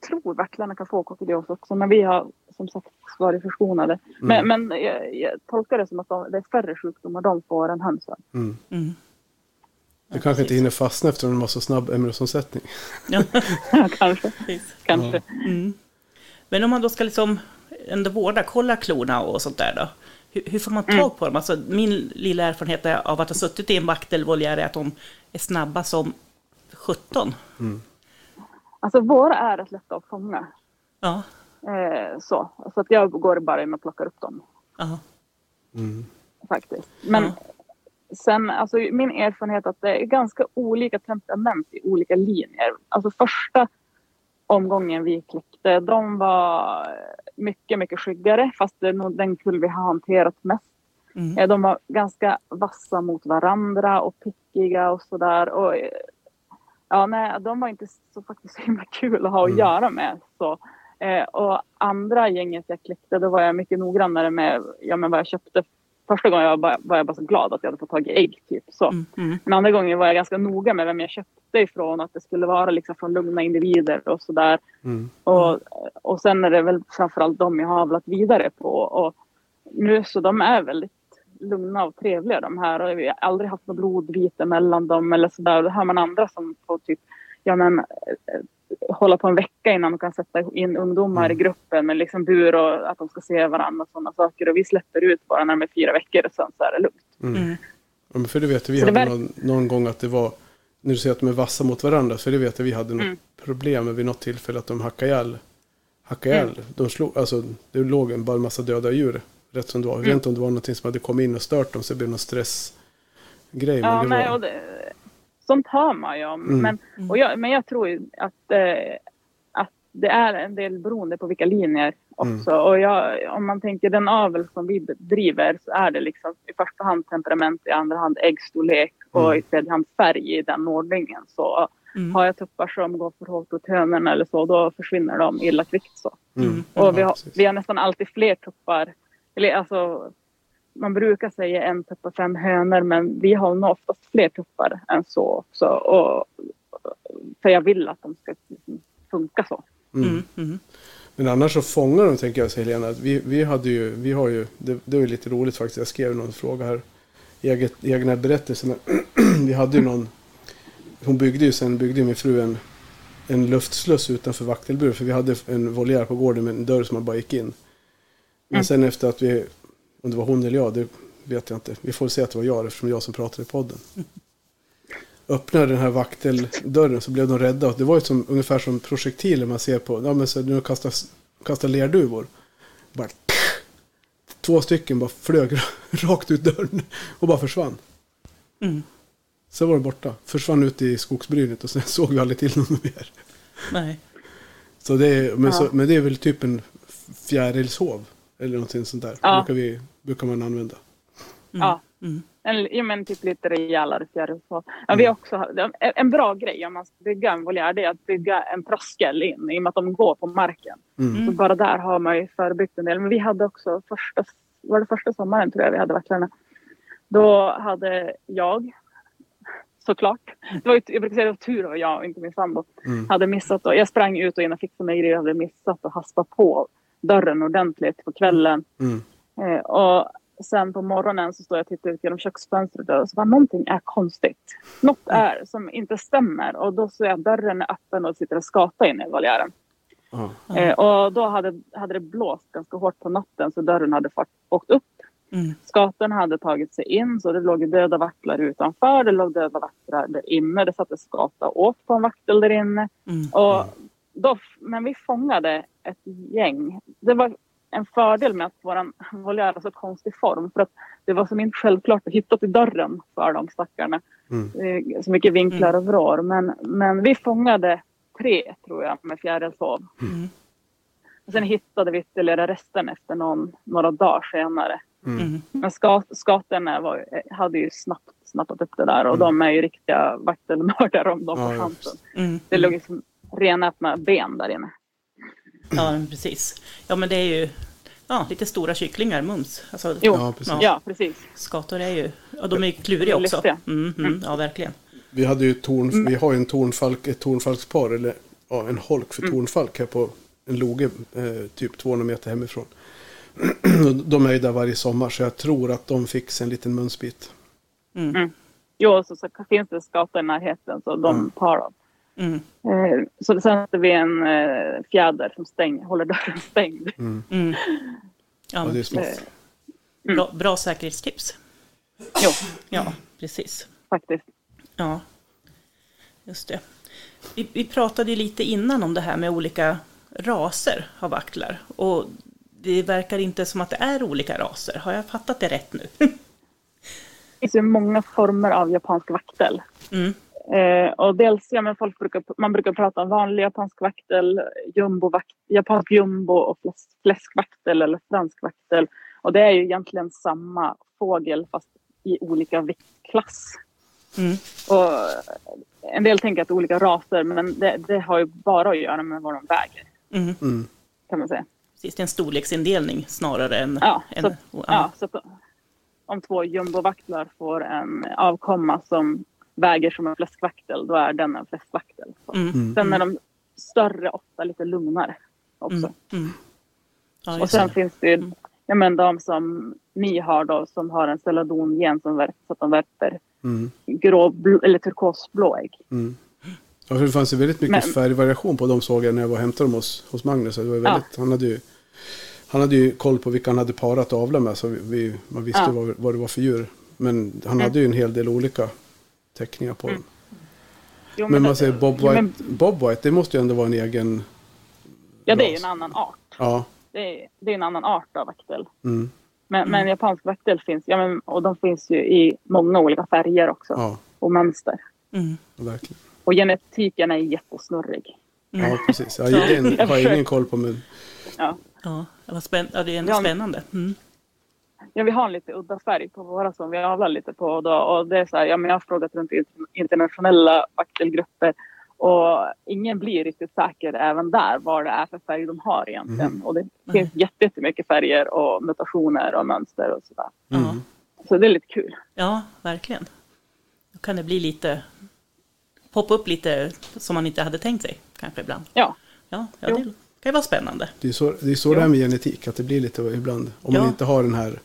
Jag tror vaktlarna kan få kokidios också men vi har som sagt varit förskonade. Mm. Men, men jag, jag tolkar det som att de, det är färre sjukdomar de får än hönsen. Mm. Mm. Du kanske inte hinner fastna eftersom de har så snabb ämnesomsättning. Ja, Kanske. precis. Kanske. Mm. Men om man då ska liksom ändå vårda, kolla klorna och sånt där då. Hur, hur får man tag Mm. på dem? Alltså, min lilla erfarenhet är- av att ha suttit i en vaktelvoljär är att de är snabba som 17. Alltså våra är rätt lätta att fånga. Ja, Eh, så så att jag går bara in och plockar upp dem Ja. Mm. faktiskt. Men Ja. sen, alltså min erfarenhet att det är ganska olika temperament i olika linjer. Alltså första omgången vi klippte, de var mycket, mycket skyggare fast det är nog den kull vi har hanterat mest. Mm. Eh, De var ganska vassa mot varandra och pickiga och sådär. Och, eh, ja, nej, de var inte så faktiskt så himla kul att ha att Mm. göra med. Så. Eh, och andra gänget jag klippte, då var jag mycket noggrannare med ja, men vad jag köpte. Första gången jag bara, var jag bara så glad att jag hade fått tag i ägg. Typ, så. Mm. Mm. Men andra gången var jag ganska noga med vem jag köpte ifrån. Att det skulle vara liksom från lugna individer och sådär. Mm. Och, och sen är det väl framförallt de jag har avlat vidare på. Och nu så de är väldigt lugna och trevliga de här. Och vi har aldrig haft något blodvite mellan dem eller sådär. Då hör man andra som får typ, ja men eh, hålla på en vecka innan de kan sätta in ungdomar Mm. i gruppen med liksom bur och att de ska se varandra och sådana saker. Och vi släpper ut bara när de är fyra veckor och sen så är det lugnt. Mm. Mm. Ja, men för det vet vi Så hade någon, någon gång att det var, när du säger att de är vassa mot varandra, så det vet jag vi hade något Mm. problem med vid något tillfälle att de hackade ihjäl. Hackade ihjäl. Mm. De slog, alltså, det låg en, bara en massa döda djur rätt som det var. Jag vet Mm. inte om det var någonting som hade kommit in och stört dem så det blev någon stressgrej. Ja, men det nej, var, och det, sånt hör man ju om. Mm. Men, och jag, men jag tror ju att, eh, att det är en del beroende på vilka linjer också. Och jag, om man tänker den avel som vi driver så är det liksom i första hand temperament, i andra hand äggstorlek och Mm. i tredje hand färg i den ordningen. Så Mm. har jag tuppar som går för hårt åt hönorna eller så, då försvinner de illa kvickt. Så. mm. Och vi har, vi har nästan alltid fler tuppar. Eller alltså, man brukar säga en tupp och fem hönor men vi har nog oftast fler tuppar än så också. Och, för jag vill att de ska liksom funka så. Mm. Mm. Mm. Men annars så fångar de, tänker jag, Helena. att Vi, vi hade ju, vi har ju, det, det var ju lite roligt faktiskt. Jag skrev någon fråga här. Eget, egna berättelser. Men vi hade ju någon, hon byggde ju sen, byggde ju min fru en, en luftsluss utanför vaktelbur. För vi hade en voljär på gården med en dörr som man bara gick in. Men Mm. sen efter att vi, om det var hon eller jag, det vet jag inte. Vi får se att det var jag eftersom det var jag som pratade i podden. Öppnade den här vakteldörren så blev de rädda. Det var ju som, ungefär som projektiler man ser på, ja men så nu kastar, kastar lerduvor. Bara, två stycken bara flög rakt ut dörren och bara försvann. Mm. Sen var de borta. Försvann ut i skogsbrynet och sen såg vi aldrig till någon mer. Nej. Så det är, men, Ja. så, men det är väl typ en fjärilshov. Eller någonting sånt där. Ja. Brukar, vi, brukar man använda. Mm. Ja. Mm. En, ja, men typ lite rejälare fjäril. så. Ja, vi också, en, bra grej om man ska bygga en voljär det är att bygga en tröskel in i och med att de går på marken. Mm. Så bara där har man ju förebyggt en del. Men vi hade också första, var det första sommaren tror jag vi hade vaktlarna. Då hade jag såklart. Det var ju, jag brukar säga att det var tur att jag och inte min sambo Mm. hade missat. Och jag sprang ut och in och fixade mig grejer och hade missat och haspa på dörren ordentligt på kvällen. Mm. Eh, och sen på morgonen så står jag och tittar ut genom köksfönstret och så bara någonting är konstigt. Något är som inte stämmer och då ser jag att dörren är öppen och sitter en skata inne i voljären. Ja. Eh, och då hade, hade det blåst ganska hårt på natten så dörren hade fått, åkt upp. Mm. Skatorna hade tagit sig in så det låg döda vaktlar utanför. Det låg döda vaktlar där inne. Det satt en skata och åt på en vaktel där inne. Mm. Och då, men vi fångade ett gäng. Det var en fördel med att vår voljär var så konstig form. För att det var som inte självklart att hitta till dörren för de stackarna. Mm. Eh, Så mycket vinklar och vrår. Men, men vi fångade tre tror jag med fjärilshov. Mm. Och Sen hittade vi ytterligare resten efter någon, några dagar senare. Mm. Mm. Men skat, skatorna var, hade ju snabbt snappat upp det där och Mm. de är ju riktiga vaktelmördare om de får ja, chansen. Mm. Det låg liksom renätna ben där inne. Ja, men precis. Ja, men det är ju ja, lite stora kycklingar, mums. Alltså, Jo. Ja, precis. Ja, precis. Skator är ju, ja, de är ju kluriga också. Lustiga. Mm, mm, ja, verkligen. Vi, hade ju torn, Mm. vi har ju en tornfalk, ett tornfalkspar, eller ja, en holk för Mm. tornfalk här på en loge eh, typ 200 meter hemifrån. de är ju där varje sommar så jag tror att de fick sig en liten munsbit. Mm. Jo, så, så finns det skator i närheten så de Mm. tar dem. Mm. Eh, så sen sätter vi en eh, fjäder som stäng, håller dörren stängd. Mm. Mm. Ja, Ja, det är Eh, smart. bra, bra säkerhetstips. jo, Ja, precis. faktiskt. Ja, just det. Vi, vi pratade ju lite innan om det här med olika raser av vaktlar. Och det verkar inte som att det är olika raser. Har jag fattat det rätt nu? Det finns ju många former av japansk vaktel. Mm. Eh, och dels, ja, men folk brukar, man brukar prata om vanlig japansk vaktel, jumbovakt, japansk jumbo och fläsk, fläskvaktel eller fransk vaktel. Och det är ju egentligen samma fågel fast i olika viktklass. Mm. Och en del tänker att det är olika raser men det, det har ju bara att göra med vad de väger Mm. Mm. kan man säga. Precis, det är en storleksindelning snarare än... Ja, än så, ja, så att om två jumbovaktlar får en avkomma som väger som en fläskvaktel, då är den en fläskvaktel. Så. Mm. Mm. Sen är de större ofta lite lugnare också. Mm. Mm. Ja, Och sen det. finns det ju Mm. ja, men de som ni har då som har en celadongen som värper, så att de värper Mm. grå bl- eller turkosblå ägg. Mm. Ja, för det fanns ju väldigt mycket Men- färgvariation på de såg jag när jag var och hämtade dem hos, hos Magnus. Det var väldigt, han, hade ju, han hade ju koll på vilka han hade parat och avlat med. Så vi, vi, man visste Ja. vad, vad det var för djur. Men han Mm. hade ju en hel del olika teckningar på dem. Jo, Men man det- säger Bob White, men- Bob White, det måste ju ändå vara en egen... Ja, det är ju en annan art. Ja. Det är, det är en annan art av vaktel. Mm, Men, men japansk vaktel finns, ja, men, och de finns ju i många olika färger också. ja, Och mönster. Mm. verkligen. Och genetiken är jättesnurrig. Mm. Ja, precis. Ja, den har jag ingen koll på. Men, Ja. Ja, det, var spänn- ja, det är ändå Ja. spännande. Mm. Ja, vi har en lite udda färg på våra som vi avlar lite på. Då, och det är så här, ja, men jag har frågat runt i internationella vaktelgrupper och ingen blir riktigt säker även där vad det är för färg de har egentligen. Mhm. Och det finns jätte- jättemycket färger och mutationer och mönster och sådär. Mm. Så det är lite kul. ja, verkligen. Då kan det bli lite... Poppa upp lite som man inte hade tänkt sig, kanske ibland. Ja, Ja, ja. Det vara spännande. det är så det, är så det är med genetik, att det blir lite ibland. Om Ja. man inte har den här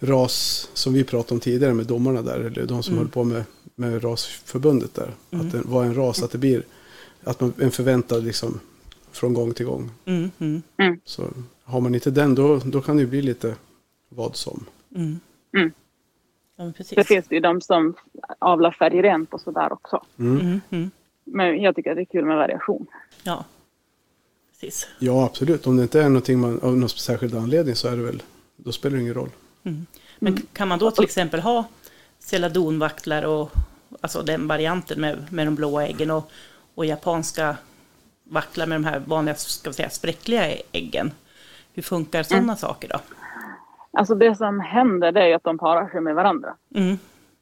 ras som vi pratade om tidigare med domarna där, eller de som Mm. höll på med, med rasförbundet där. Mm. Att det var en ras, att det blir att man, en förväntad liksom från gång till gång. Mm, mm, Så har man inte den, då, då kan det ju bli lite vad som. mm. Mm. Ja, men precis. det finns ju de som avlar färgrent och sådär också. Mm. Mm, mm. Men jag tycker att det är kul med variation. Ja, precis. Ja, absolut. Om det inte är någonting man, av någon särskild anledning så är det väl, då spelar det ingen roll. Mm. Men Mm. kan man då till exempel ha celadonvaktlar och alltså den varianten med, med de blåa äggen och, och japanska vaktlar med de här vanliga ska vi säga, spräckliga äggen? Hur funkar sådana Mm. saker då? Alltså det som händer det är att de parar sig med varandra. Mm.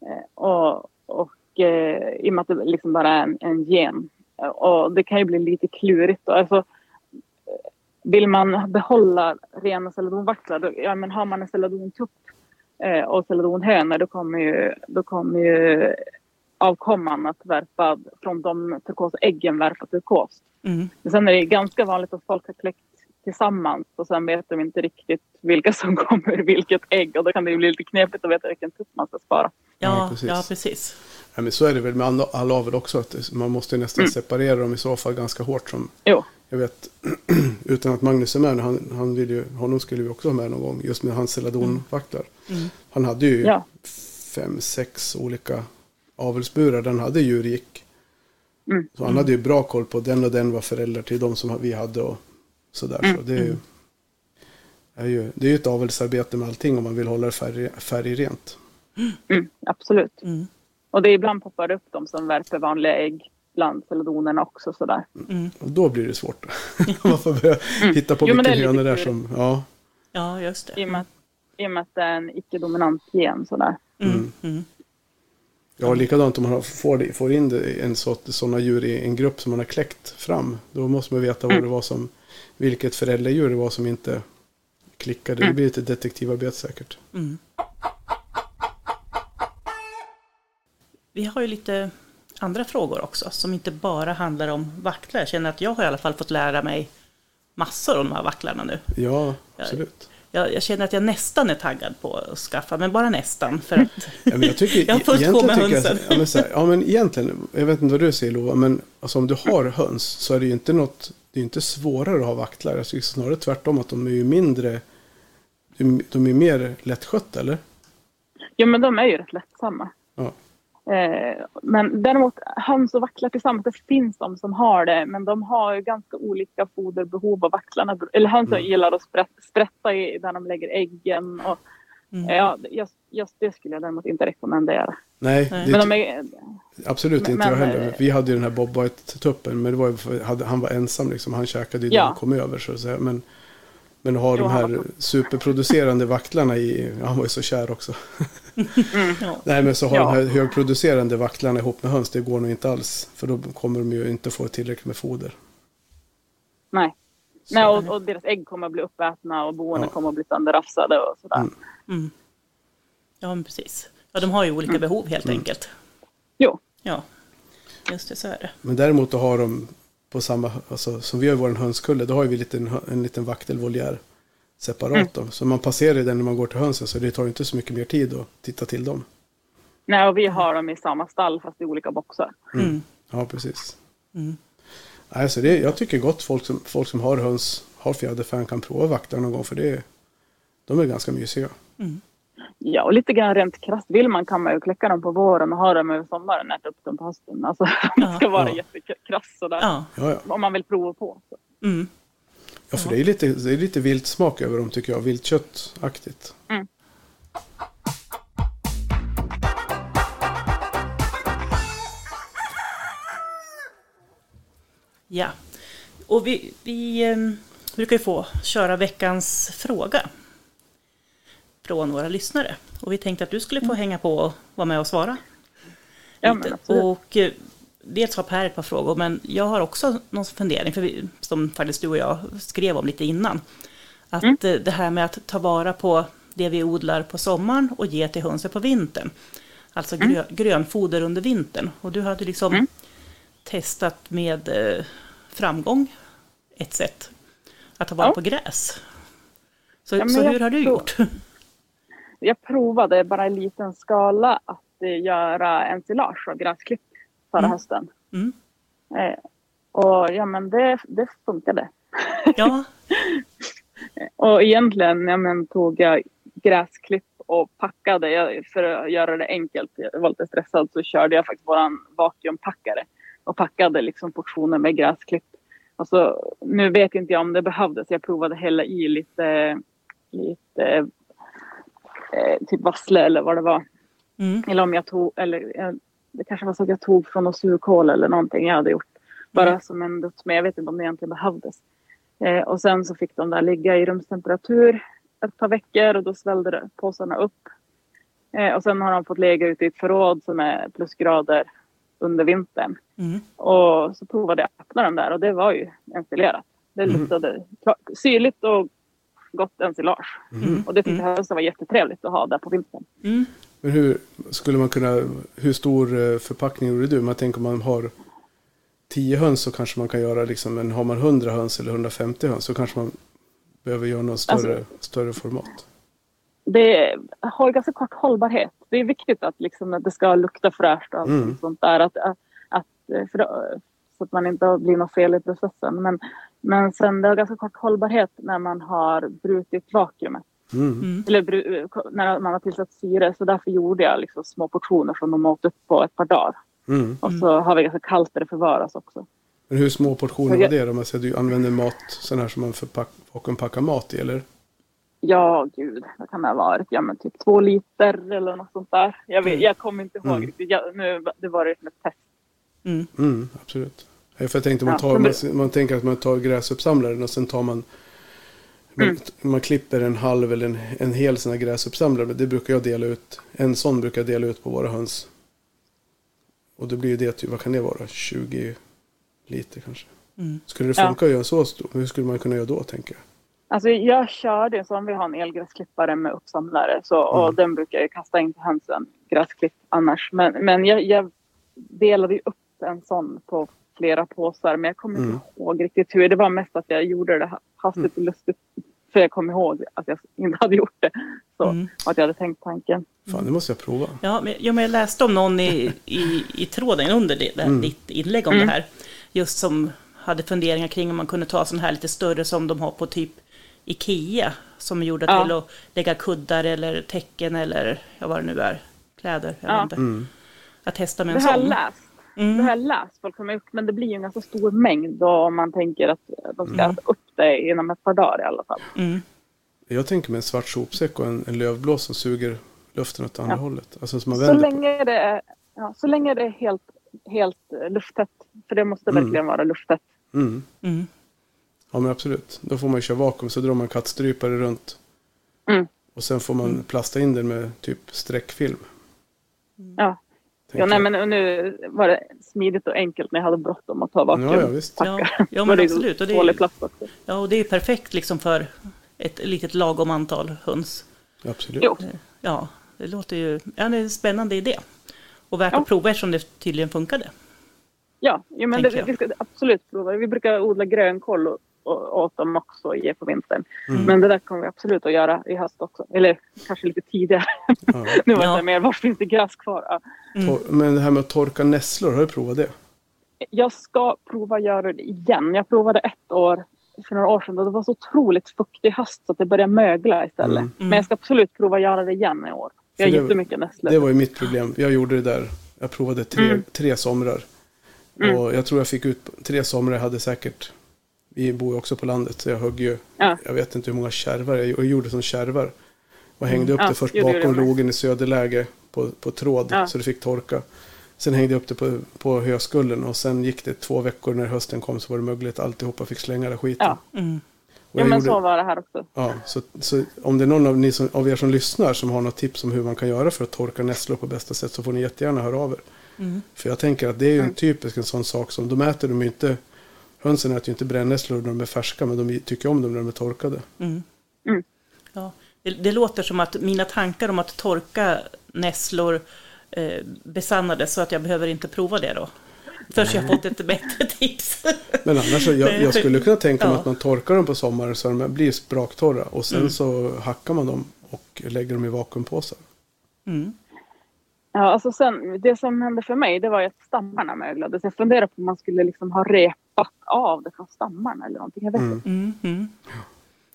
Eh, och och eh, i och med att det liksom bara är en, en gen. Och det kan ju bli lite klurigt. Då. Alltså, vill man behålla rena celadonvaktlar, då, ja, men har man en celadontupp eh, och celadonhönor då kommer ju, då kommer ju avkomman att värpa från de turkosa äggen värpa turkost. Mm. Men sen är det ganska vanligt att folk har kläckt tillsammans och sen vet de inte riktigt vilka som kommer ur vilket ägg och då kan det ju bli lite knepigt att veta vilken tupp man ska spara. Ja, Ja, precis. ja, precis. Ja, men så är det väl med all, avel också. Att man måste ju nästan separera dem i så fall ganska hårt. Som Jo, jag vet, utan att Magnus är med, han, han vill ju, honom skulle vi också ha med någon gång. Just med hans celadonvaktlar. Mm. Han hade ju Ja. fem, sex olika avelsburar. Den hade djur gick. Mm. Så han hade ju bra koll på den och den var föräldrar till de som vi hade och sådär. Mm. Så det är ju, är ju, det är ju ett avelsarbete med allting om man vill hålla det färg, färgrent. mm, absolut. Mm. Och det är ibland poppar upp de som värper vanliga ägg bland celadonerna också sådär. Mm. Och då blir det svårt. man får börja hitta på Jo, det vilken är höna där klurigt. som, ja. Ja, just I det. och med att, i och med att det är en icke-dominant gen sådär. Mm. Mm. Ja, likadant om man får, får in det, en sådana djur i en grupp som man har kläckt fram. Då måste man veta vad Mm. det var som, vilket föräldradjur det var som inte klickade. Det Mm. blir lite detektivarbete säkert. Mm. Vi har ju lite andra frågor också som inte bara handlar om vaktlar. Jag känner att jag har i alla fall fått lära mig massor om de här vaktlarna nu. Ja, absolut. Jag, jag känner att jag nästan är taggad på att skaffa, men bara nästan. För att, Ja, men jag, tycker, Jag har fullt sjå med tycker jag- hönsen. Ja men, så här, ja, men egentligen, jag vet inte vad du säger Lova, men alltså, om du har höns så är det ju inte något, det är inte svårare att ha vaktlar. Jag tycker snarare tvärtom att de är ju mindre, de, de är mer lättskötta eller? Jo men de är ju rätt lättsamma. Eh, men däremot höns och vacklar tillsammans, det finns de som har det, men de har ju ganska olika foderbehov och vacklarna, eller hönsen Mm. gillar att sprätt, sprätta i, där de lägger äggen och Mm. ja, just, just det skulle jag däremot inte rekommendera. Nej, Men de är, absolut men- inte jag heller. Vi hade ju den här Bob White-tuppen, men det var ju för, hade, han var ensam liksom. Han käkade ju Ja. det han kom över så att säga. Men, men att ha Jo, de här var- superproducerande vacklarna i, han var ju så kär också. Ja. Nej, men så ha Ja. de här högproducerande vacklarna ihop med höns, det går nog inte alls. För då kommer de ju inte få tillräckligt med foder. nej. Så- nej och, och deras ägg kommer att bli uppätna och boende Ja. kommer att bli sönderrafsade och sådär. Mm. Mm. ja, men precis. Ja, de har ju olika behov helt enkelt. Jo, Ja, just det, så är det. Men däremot att ha dem på samma, alltså som vi har i vår hönskulle, då har vi lite, en, en liten vaktelvoljär separat. Mm. Då. Så man passerar den när man går till hönsen, så det tar inte så mycket mer tid att titta till dem. nej och vi har dem i samma stall fast i olika boxar. Mm. Ja, precis. Mm. Nej, så det, jag tycker gott folk som, folk som har höns, har fjäderfän kan prova vaktlar någon gång, för det de är ganska mysiga. Ja, och lite grann rent krasst vill man kan man ju kläcka dem på våren och ha dem över sommaren och äta upp dem på hösten. Alltså om man ska vara Ja. jättekrass sådär. Ja. Ja, ja. Om man vill prova på. Så. Mm. ja för det är lite, det är lite vilt smak över dem tycker jag, viltköttaktigt. Ja, och vi, vi eh, brukar ju få köra veckans fråga från våra lyssnare. Och vi tänkte att du skulle få hänga på och vara med och svara. Ja, och dels har Per ett par frågor, men jag har också någon fundering, för vi, som faktiskt du och jag skrev om lite innan. Att Mm. eh, det här med att ta vara på det vi odlar på sommaren och ge till hönsen på vintern. Alltså grö, grönfoder under vintern. Och du hade liksom Mm. testat med eh, framgång ett sätt att ta vara Ja. på gräs. Så, Ja, så hur har du gjort? Jag provade bara i liten skala att eh, göra ensilage av gräsklipp förra Mm. hösten. Mm. Eh, och ja, men det, det funkade. Ja, Och egentligen ja, men, tog jag gräsklipp och packade. Jag, för att göra det enkelt, jag var lite stressad, så körde jag faktiskt våran vakuumpackare och packade liksom portioner med gräsklipp. Och så, nu vet inte jag om det behövdes. Jag provade hälla i lite, lite eh, typ vassle eller vad det var. mm. Eller om jag tog, eller eh, det kanske var så att jag tog från någon surkål eller någonting jag hade gjort. Bara Mm. som en dutt, men jag vet inte om det egentligen behövdes. Eh, och sen så fick de där ligga i rumstemperatur ett par veckor och då svällde påsarna upp. Eh, och sen har de fått ligga ute i ett förråd som är plusgrader under vintern. Mm. Och så provade jag att öppna den där och det var ju ensilerat. Det Mm. luktade kla- syrligt och gott ensilage. Mm. Och det tyckte jag var jättetrevligt att ha där på vintern. Mm. Men hur skulle man kunna, hur stor eh, förpackning gjorde du? Man tänker om man har 10 höns så kanske man kan göra liksom, men har man 100 höns eller 150 höns så kanske man behöver göra någon större, Alltså- större format. det har ganska kort hållbarhet. Det är viktigt att, liksom, att det ska lukta fräscht och Mm. sånt där. Att, att, att, för då, så att man inte blir något fel i processen. Men, men sen det har ganska kort hållbarhet när man har brutit vakuumet. Mm. Mm. Eller bru, när man har tillsatt syre. Så därför gjorde jag liksom små portioner som de åt upp på ett par dagar. Mm. Och så har vi ganska kallt där det förvaras också. Men hur små portioner Så var jag- det då? Man säger du använder mat, sån här som man vakuumpackar mat i eller? Ja, gud, vad kan det ha varit? Ja, men typ två liter eller något sånt där. Jag, vet, Mm. jag kommer inte ihåg Mm. riktigt. Jag, nu, det var det som ett test. Mm. Mm, absolut. Ja, För jag tänkte man, Ja, tar, men man, man tänker att man tar gräsuppsamlaren och sen tar man man, Mm. man klipper en halv eller en, en hel sån här gräsuppsamlare. Det brukar jag dela ut. En sån brukar jag dela ut på våra höns. Och då blir ju det typ, vad kan det vara? 20 liter kanske. Mm. Skulle det Ja. funka att göra så stor? Hur skulle man kunna göra då tänker jag? Alltså jag körde så om vi har en elgräsklippare med uppsamlare så, och Mm. den brukar jag kasta in till hönsen, gräsklipp annars. Men, men jag, jag delade ju upp en sån på flera påsar men jag kommer Mm. inte ihåg riktigt hur. Det var mest att jag gjorde det ha- hastigt och lustigt för jag kom ihåg att jag inte hade gjort det. Så, Mm. och att jag hade tänkt tanken. Fan, det måste jag prova. Ja, men, ja, men jag läste om någon i, i, i tråden under det, det, Mm. ditt inlägg om Mm. det här. Just som hade funderingar kring om man kunde ta sån här lite större som de har på typ Ikea. Som är gjorda Ja. till att lägga kuddar eller täcken eller ja, vad det nu är. Kläder. Jag Ja. vet inte. Mm. att testa med Det en har jag sån. Läst. Det har Mm. jag läst. Folk har gjort, men det blir ju en ganska stor mängd då om man tänker att de ska Mm. äta upp det inom ett par dagar i alla fall. Mm. Jag tänker mig en svart sopsäck och en, en lövblås som suger luften åt andra Ja. hållet. Alltså som man Så på. länge det är, ja, så länge det är helt, helt lufttätt. För det måste Mm. verkligen vara lufttätt. Mm. Mm. Ja men absolut. Då får man ju köra vakuum så drar man kattstrypare runt. Mm. Och sen får man plasta in den med typ streckfilm. Ja. Ja, nej, men nu var det smidigt och enkelt när jag hade bråttom att ta vakuum. ja, ja visst. Ja, ja men det absolut. Och det, är, plats också. ja, och det är perfekt liksom för ett litet lagom antal höns. Absolut. Jo, Ja, det låter ju ja, det är en spännande idé. Och värt Ja. att prova eftersom det tydligen funkade. ja, ja men det, vi ska absolut prova. Vi brukar odla grönkål och, åt dem också och ge på vintern. Mm. Men det där kommer vi absolut att göra i höst också. Eller kanske lite tidigare. Ja. nu var Ja. det mer, var finns det gräs kvar? Ja. Mm. Men det här med att torka nässlor, har du provat det? Jag ska prova att göra det igen. Jag provade ett år för några år sedan och det var så otroligt fuktig höst så att det började mögla istället. Mm. Men jag ska absolut prova att göra det igen i år. Jag har jättemycket nässlor. Det var ju mitt problem. Jag gjorde det där. Jag provade tre, Mm. tre somrar. Mm. Och jag tror jag fick ut tre somrar. Jag hade säkert, vi bor ju också på landet, så jag högg ju, Ja. jag vet inte hur många kärvar jag, jag gjorde som kärvar. Och hängde upp Ja, det först bakom logen i söderläge på, på tråd Ja. så det fick torka. Sen hängde jag upp det på, på höskullen och sen gick det två veckor när hösten kom så var det mögligt. Alltihopa fick slänga den skiten. Ja. Mm. Ja men gjorde- så var det här också. Ja, så, så om det är någon av, ni som, av er som lyssnar som har något tips om hur man kan göra för att torka nässlor på bästa sätt så får ni jättegärna höra av er. Mm. För jag tänker att det är ju en Mm. typisk en sån sak som, de äter de ju inte, hönsen äter ju inte brännässlor när de är färska men de tycker om dem när de är torkade. Mm. Mm. Ja. Det, det låter som att mina tankar om att torka nässlor eh, besannades så att jag behöver inte prova det då. Först jag fått ett bättre tips. Men annars, jag, jag skulle kunna tänka mig Ja. att man torkar dem på sommaren så de blir spraktorra och sen Mm. så hackar man dem och lägger dem i vakuumpåsar. Mm. Ja, alltså sen, det som hände för mig det var att stammarna möglade. Så jag funderade på om man skulle liksom ha repat av det från stammarna eller någonting. Jag vet Mm. inte. Mm. Mm.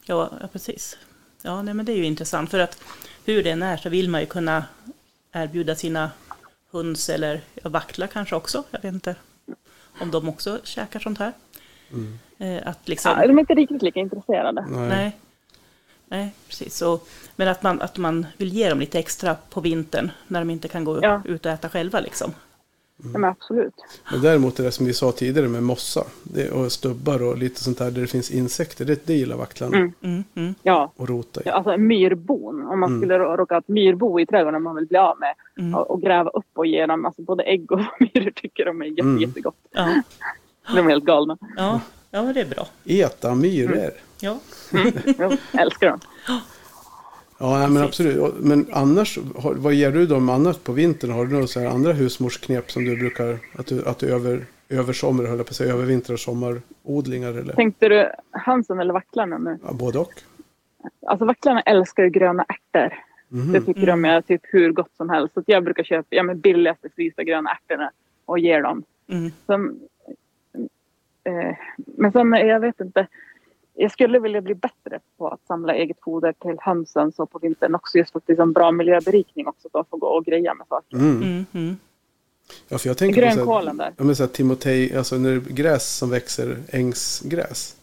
Ja, ja, precis. Ja, nej, men det är ju intressant för att hur det än är så vill man ju kunna erbjuda sina höns eller vaktlar kanske också. Jag vet inte om de också käkar sånt här. Mm. Eh, att liksom, Ja, de är inte riktigt lika intresserade. Nej. Nej. Nej, precis. Så, men att man, att man vill ge dem lite extra på vintern när de inte kan gå Ja. ut och äta själva. Liksom. Ja, men absolut. Men däremot är det som vi sa tidigare med mossa det, och stubbar och lite sånt där där det finns insekter, det, det gillar vaktlarna Mm. Mm, mm, Ja, och rota i. Ja, alltså myrbon. Om man Mm. skulle rå- råka ha ett myrbo i trädgården man vill bli av med mm. och, och gräva upp och ge dem alltså både ägg och myror tycker de är jätte, Mm. jättegott. Ja, De är helt galna. ja, ja, men det är bra. Eta myror. Ja. Jag älskar dem. Ja, nej, men absolut. Men annars, vad ger du dem annat på vintern? Har du några så här andra husmorsknep som du brukar, att du, att du över, över sommar, höll jag på att säga, övervintrar och sommarodlingar eller? Tänkte du hönsen eller vacklarna nu? Ja, både och. Alltså vacklarna älskar ju gröna ärtor. Mhm. Det tycker de är typ hur gott som helst. Så jag brukar köpa ja, men billigaste frysta gröna ärtorna och ge dem. Mm, Sen, eh, men sen, jag vet inte. Jag skulle vilja bli bättre på att samla eget foder till hönsen så på vintern också. Just för att det är en bra miljöberikning också. Att de får gå och greja med saker. Mm. mm, mm. Ja, för jag tänker på så här, Grönkålen där. ja, men så här timotej, alltså när det är gräs som växer, ängsgräs.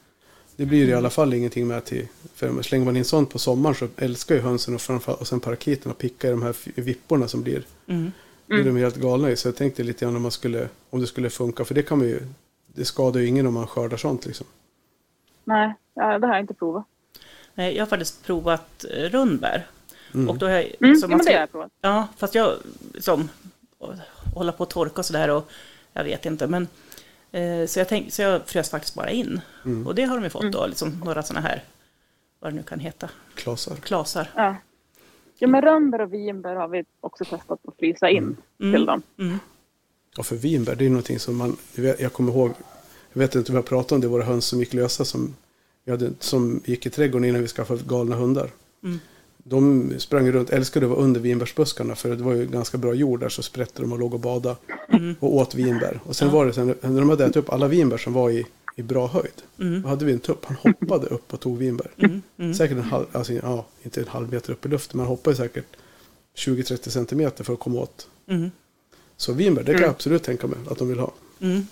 Det blir ju i alla fall ingenting med till, för slänger man in sånt på sommaren så älskar ju hönsen och framförallt och sen parakiten att picka i de här vipporna som blir. Mm. Det är de helt galna i. Så jag tänkte lite grann om, man skulle, om det skulle funka. För det kan man ju, det skadar ju ingen om man skördar sånt liksom. Nej, ja, det har jag inte provat. Nej, jag har faktiskt provat eh, rönnbär. Mm. Och då har jag, Mm, liksom, ja, man men det har jag provat. Ja, fast jag liksom hålla på att torka och sådär och jag vet inte. Men, eh, så, jag tänk, så jag frös faktiskt bara in. Mm. Och det har de ju fått då, liksom några sådana här, vad det nu kan heta, Klasar. klasar. Ja. ja, men rönnbär och vinbär har vi också testat att frysa in Mm. till dem. Mm. Och för vinbär, det är någonting som man, jag kommer ihåg, jag vet inte vad jag pratade om, det var våra höns som gick lösa som, hade, som gick i trädgården innan vi skaffade galna hundar. Mm. De sprang runt, älskade att vara under vinbärsbuskarna för det var ju ganska bra jord där så sprätte de och låg och bada Mm. och åt vinbär. Och sen Ja. var det sen, när de hade ätit upp alla vinbär som var i, i bra höjd. Mm. Då hade vi en tupp, han hoppade upp och tog vinbär. Mm. Mm. Säkert en halv, alltså, ja, inte en halv meter upp i luften, men han hoppade säkert 20-30 centimeter för att komma åt. Mm. Så vinbär, det kan jag absolut tänka mig att de vill ha. Mm.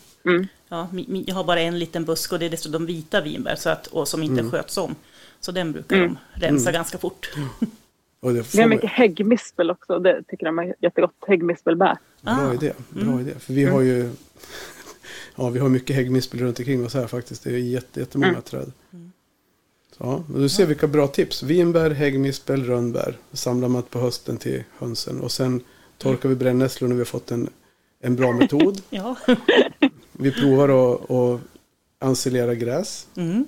Mm. Ja, jag har bara en liten buske och det är dessutom vita vinbär så att, och som inte Mm. sköts om. Så den brukar de rensa ganska fort. Och det Vi får har man- mycket häggmispel också. Det tycker de är jättegott. Häggmispelbär. Bra Ah, idé. Bra idé. För vi har ju ja, vi har mycket häggmispel runt omkring oss här faktiskt. Det är jätte, jättemånga Mm. träd. Ja, men du ser vilka bra tips. Vinbär, häggmispel, rönnbär. samlar man på hösten till hönsen. Och sen torkar vi brännässlor när vi har fått en, en bra metod. Ja. Vi provar att, att ensilera gräs. Mm.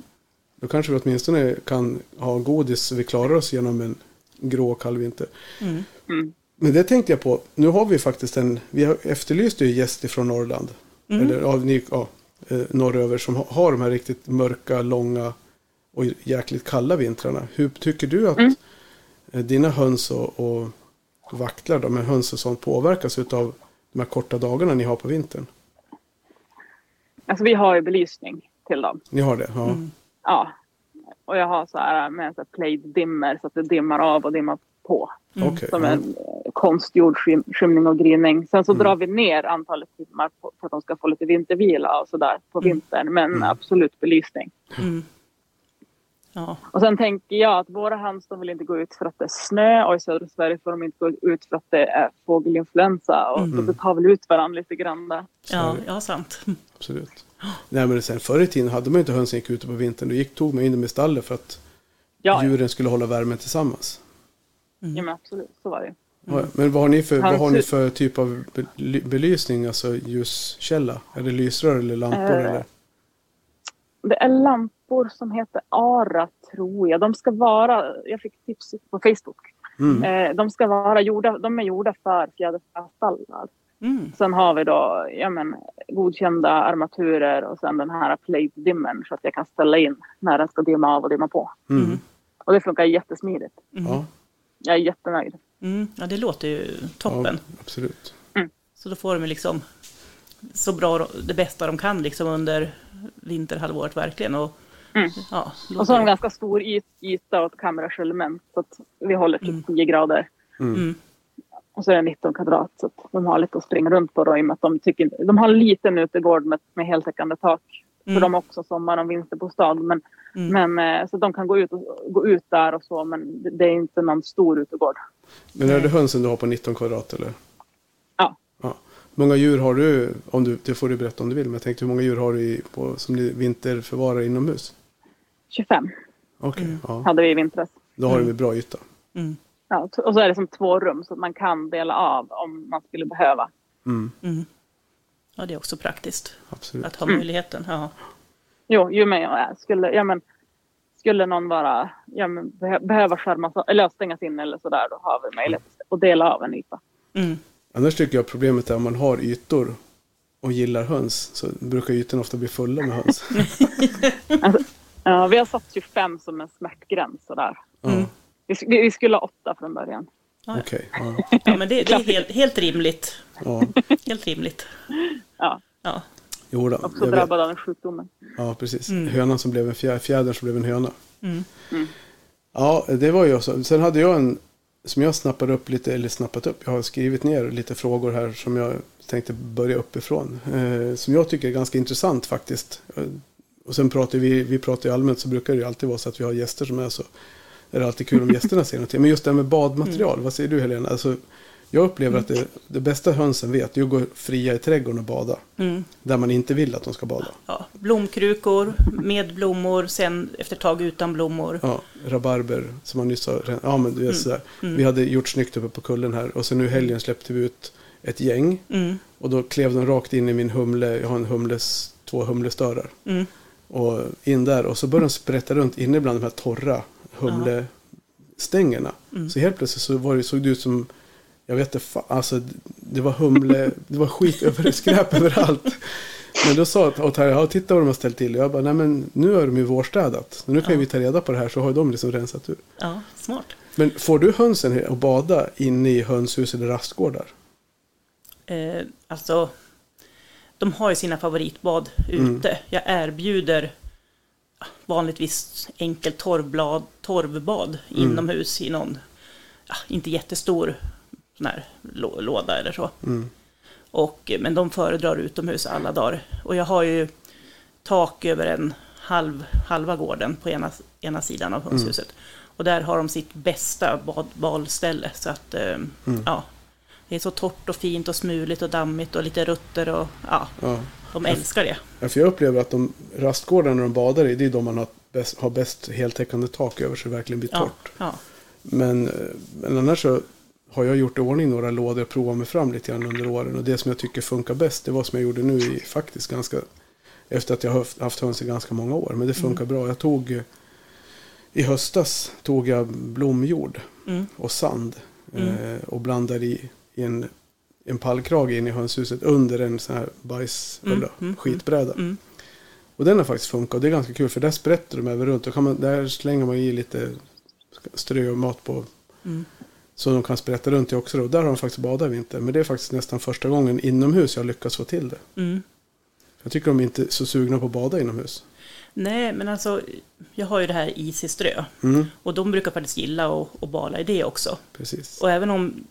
Då kanske vi åtminstone kan ha godis så vi klarar oss genom en grå och kall vinter. Mm. Mm. Men det tänkte jag på. Nu har vi faktiskt en, vi har efterlyst ju gäst ifrån Norrland. Mm. Eller ja, ni, ja, eh, norröver som ha- har de här riktigt mörka, långa och jäkligt kalla vintrarna. Hur tycker du att Mm. eh, dina höns och, och vaktlar, de här höns och sånt påverkas av de här korta dagarna ni har på vintern? Alltså vi har ju belysning till dem. Ni har det? Ja. Mm. Ja. Och jag har så här med så här plate dimmer så att det dimmar av och dimmar på. Mm. Som en eh, konstgjord skym- skymning och gryning. Sen så drar vi ner antalet timmar på, för att de ska få lite vintervila och sådär på vintern. Men absolut belysning. Mm. Ja. Och sen tänker jag att våra höns de vill inte gå ut för att det är snö och i södra Sverige får de inte gå ut för att det är fågelinfluensa. Och så det tar väl ut varandra lite grann där. Ja, ja, sant. Absolut. Nej men sen förr i tiden hade man ju inte höns som gick ute på vintern. Då gick, tog man in dem i stallet för att Ja, ja. djuren skulle hålla värmen tillsammans. ja men absolut. Så var det. Ja, Men vad har ni för, vad har ni för typ av bely- belysning, alltså ljuskälla? Är det lysrör eller lampor? Eh, eller? Det är lampor som heter Ara, tror jag. De ska vara, jag fick tips på Facebook. Mm. Eh, de ska vara gjorda, de är gjorda för fjäderfästallar. Mm. Sen har vi då ja, men, godkända armaturer och sen den här plate dimmern så att jag kan ställa in när den ska dimma av och dimma på. Mm. Och det funkar jättesmidigt. Ja, Jag är jättenöjd. Mm. Ja, det låter ju toppen. ja, absolut. Så då får de liksom så bra, det bästa de kan liksom under vinterhalvåret verkligen. Och, Mm. ja, Och så har de ganska stor yt, yta och kameraskölment så att vi håller till 10 grader. mm. Och så är det 19 kvadrat så att de har lite att springa runt på då i och med att de tycker De har en liten utegård med, med heltäckande tak. Mm. För de har också sommar och vinterbostad. Men, Mm. men, eh, så de kan gå ut, och, gå ut där och så men det- är inte någon stor utegård. Men är det hönsen du har på 19 kvadrat eller? Ja. ja. Många djur har du, om du, det får du berätta om du vill, men jag tänkte hur många djur har du i, på, som ni vinterförvarar inomhus? 25 Okej, ja. hade vi i vintras. Då har du en bra yta. Mm. Ja, och så är det som två rum så att man kan dela av om man skulle behöva. Mm, Mm. Ja, det är också praktiskt absolut. att ha möjligheten. Ja. Jo, ju mer jag är. Skulle, ja, men, skulle någon vara, ja, men, behö, behöva skärmas eller stängas in eller sådär då har vi möjlighet att dela av en yta. Mm. Annars tycker jag problemet är om man har ytor och gillar höns så brukar ytorna ofta bli fulla med höns. Alltså, ja, vi har satt 25 som en smärtgräns sådär. Ja, Vi, vi, skulle ha åtta från början. Okej, ja. ja, men det, det är helt, helt rimligt. ja. Helt rimligt. Ja, Ja. Jo då, också vet. drabbad av den sjukdomen. Ja, precis. Mm. Hönan som blev en fjä- fjädern som blev en höna. Mm. Ja, det var ju så. Sen hade jag en som jag snappade upp lite, eller snappat upp. Jag har skrivit ner lite frågor här som jag tänkte börja uppifrån. Eh, som jag tycker är ganska intressant faktiskt. Och sen pratar vi, vi pratar ju allmänt så brukar det ju alltid vara så att vi har gäster som är så. Är det alltid kul om gästerna säger någonting. Men just det här med badmaterial, vad säger du Helena? Alltså, jag upplever att det, det bästa hönsen vet är att gå fria i trädgården och bada. Mm. Där man inte vill att de ska bada. Ja. Blomkrukor med blommor, sen efter ett tag utan blommor. Ja, rabarber som man nyss ren- Ja, men du vet sådär. Vi hade gjort snyggt uppe på kullen här. Och så nu helgen släppte vi ut ett gäng. Mm. Och då klev de rakt in i min humle. Jag har en humles, två humlestörar. Mm. Och in där. Och så började de sprätta runt inne bland de här torra humlestängerna. Så helt plötsligt så var det, såg det ut som jag vet inte, alltså det var humle, det var skit över skräp överallt. Men då sa jag här, ja, titta vad de har ställt till. Jag bara, nej men nu har de ju vårstädat. Så nu kan ju vi ta reda på det här så har de liksom rensat ut. Ja, smart. Men får du hönsen att bada inne i hönshus eller rastgårdar? Eh, alltså, de har ju sina favoritbad ute. Jag erbjuder vanligtvis enkelt torvblad, torvbad inomhus i någon, ja, inte jättestor sån här lå- låda eller så. Mm. Och, men de föredrar utomhus alla dagar. Och jag har ju tak över en halv, halva gården på ena, ena sidan av hönshuset. Och där har de sitt bästa bad, balställe. Så att, eh, ja, det är så torrt och fint och smuligt och dammigt och lite rutter och ja, Ja. de älskar det. Ja, för jag upplever att de rastgårdarna de badar i, det är de man har bäst, har bäst heltäckande tak över så det verkligen blir Ja, torrt. ja. Men, eh, men annars så har jag gjort i ordning några lådor och provat mig fram lite grann under åren. Och det som jag tycker funkar bäst, det var som jag gjorde nu i faktiskt ganska, efter att jag har haft- haft höns i ganska många år. Men det funkar bra. Jag tog, i höstas tog jag blomjord Mm. och sand eh, och blandade i, i en, en pallkrage in i hönshuset under en sån här bajs, Mm, eller mm, skitbräda. Mm. Och den har faktiskt funkat och det är ganska kul för där sprätter de även runt. Då kan man, där slänger man i lite strö och mat på. Mm. Så de kan sprätta runt i också. Då. Där har de faktiskt badat i vinter. Men det är faktiskt nästan första gången inomhus jag lyckas få till det. Mm. Jag tycker de är inte så sugna på att bada inomhus. Nej, men alltså, jag har ju det här Isiströ. Mm, Och de brukar faktiskt gilla att, att bala i det också. precis. Och även om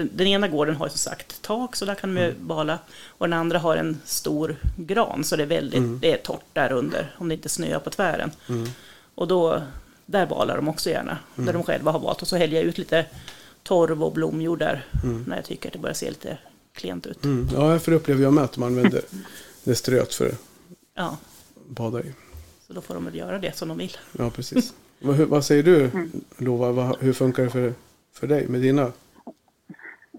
den, den ena gården har som sagt tak, så där kan de ju bala. Och den andra har en stor gran, så det är väldigt det är torrt där under, om det inte snöar på tvären. Och då, där balar de också gärna, där de själva har valt. Och så häller jag ut lite torv och blomjord där, när jag tycker att det börjar se lite klent ut. Mm. Ja, för det upplever jag med att de använder det ströt för att Ja, bada i. så då får de väl göra det som de vill. Ja, precis. vad, säger du, Lova? Vad, hur funkar det för, för dig med dina?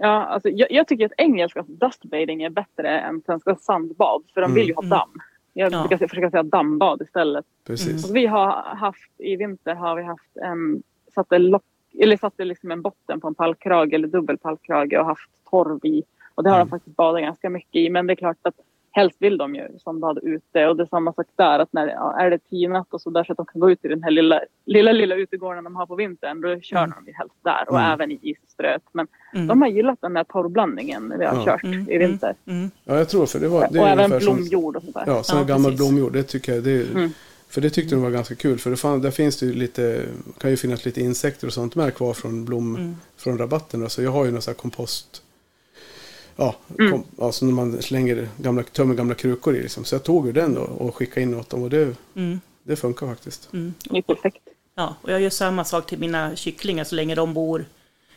Ja, alltså, jag, jag tycker att engelska dustbathing är bättre än svenska sandbad. För de vill ju ha Mm. damm. Jag Ja. brukar försöka säga dammbad istället. Precis. Och vi har haft, i vinter har vi haft en, satte, lock, eller satte liksom en botten på en pallkrage eller dubbel pallkrage och haft torv i. Och det har Mm. de faktiskt badat ganska mycket i. Men det är klart att helst vill de ju sandbada ute. Och det är samma sak där. Att när ja, är det tinat och så där så att de kan gå ut i den här lilla, lilla, lilla utegården de har på vintern. Då kör Mm. de ju helst där. Och Mm. även i isströet. Men Mm. de har gillat den där torrblandningen när vi har Ja. kört Mm, i vinter. Mm. Ja, jag tror för det var... Det och även som- blomjord och sådär. Ja, sån Ja, gammal precis. blomjord. Det tycker jag. Det är, Mm. För det tyckte de var ganska kul. För det fan, där finns det ju lite, kan ju finnas lite insekter och sånt med kvar från blom, Mm. från rabatten. Så jag har ju någon sån här kompost. Ja, Mm. kom, alltså när man slänger gamla, tömmer gamla krukor i liksom. Så jag tog ju den då och skickade in åt dem och det, Mm. det funkar faktiskt. Mm. Det är perfekt. Ja, och jag gör samma sak till mina kycklingar så länge de bor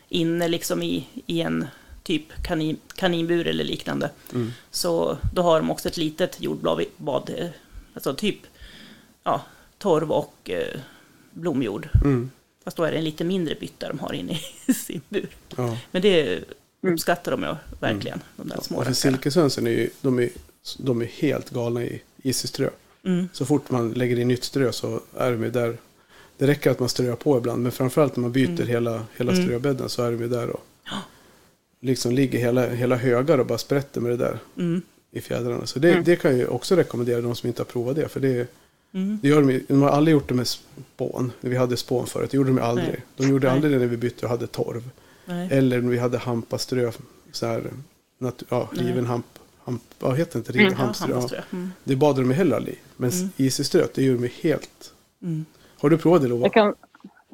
inne liksom i, i en typ kanin, kaninbur eller liknande. Mm. Så då har de också ett litet jordbad, eh, alltså typ ja, torv och eh, blomjord. Mm. Fast då är det en lite mindre bytta de har inne i sin bur. Ja. Men det uppskattar de ju verkligen, de där små Ja, silkeshönsen är ju, de är, de är helt galna i isiströ. Mm, Så fort man lägger in nytt strö så är de ju där. Det räcker att man ströar på ibland. Men framförallt när man byter hela, hela Mm. ströbädden så är de ju där och liksom ligger hela, hela högar och bara sprätter med det där mm, i fjädrarna. Så det, Mm. det kan jag också rekommendera de som inte har provat det. För det, mm, det gör de, de har aldrig gjort det med spån. När vi hade spån förut. Det gjorde de aldrig. Nej. De gjorde aldrig det när vi bytte och hade torv. Nej. Eller när vi hade hampaströ. Så här, nat- ja, riven hamp. hamp vad heter det inte? Mm. Riven Ja, hampströ. Ja. handbollströ. Mm, Det badar de heller aldrig. Men Mm. isiströt, det gör de ju helt. mm, Har du provat det Lova? Kan,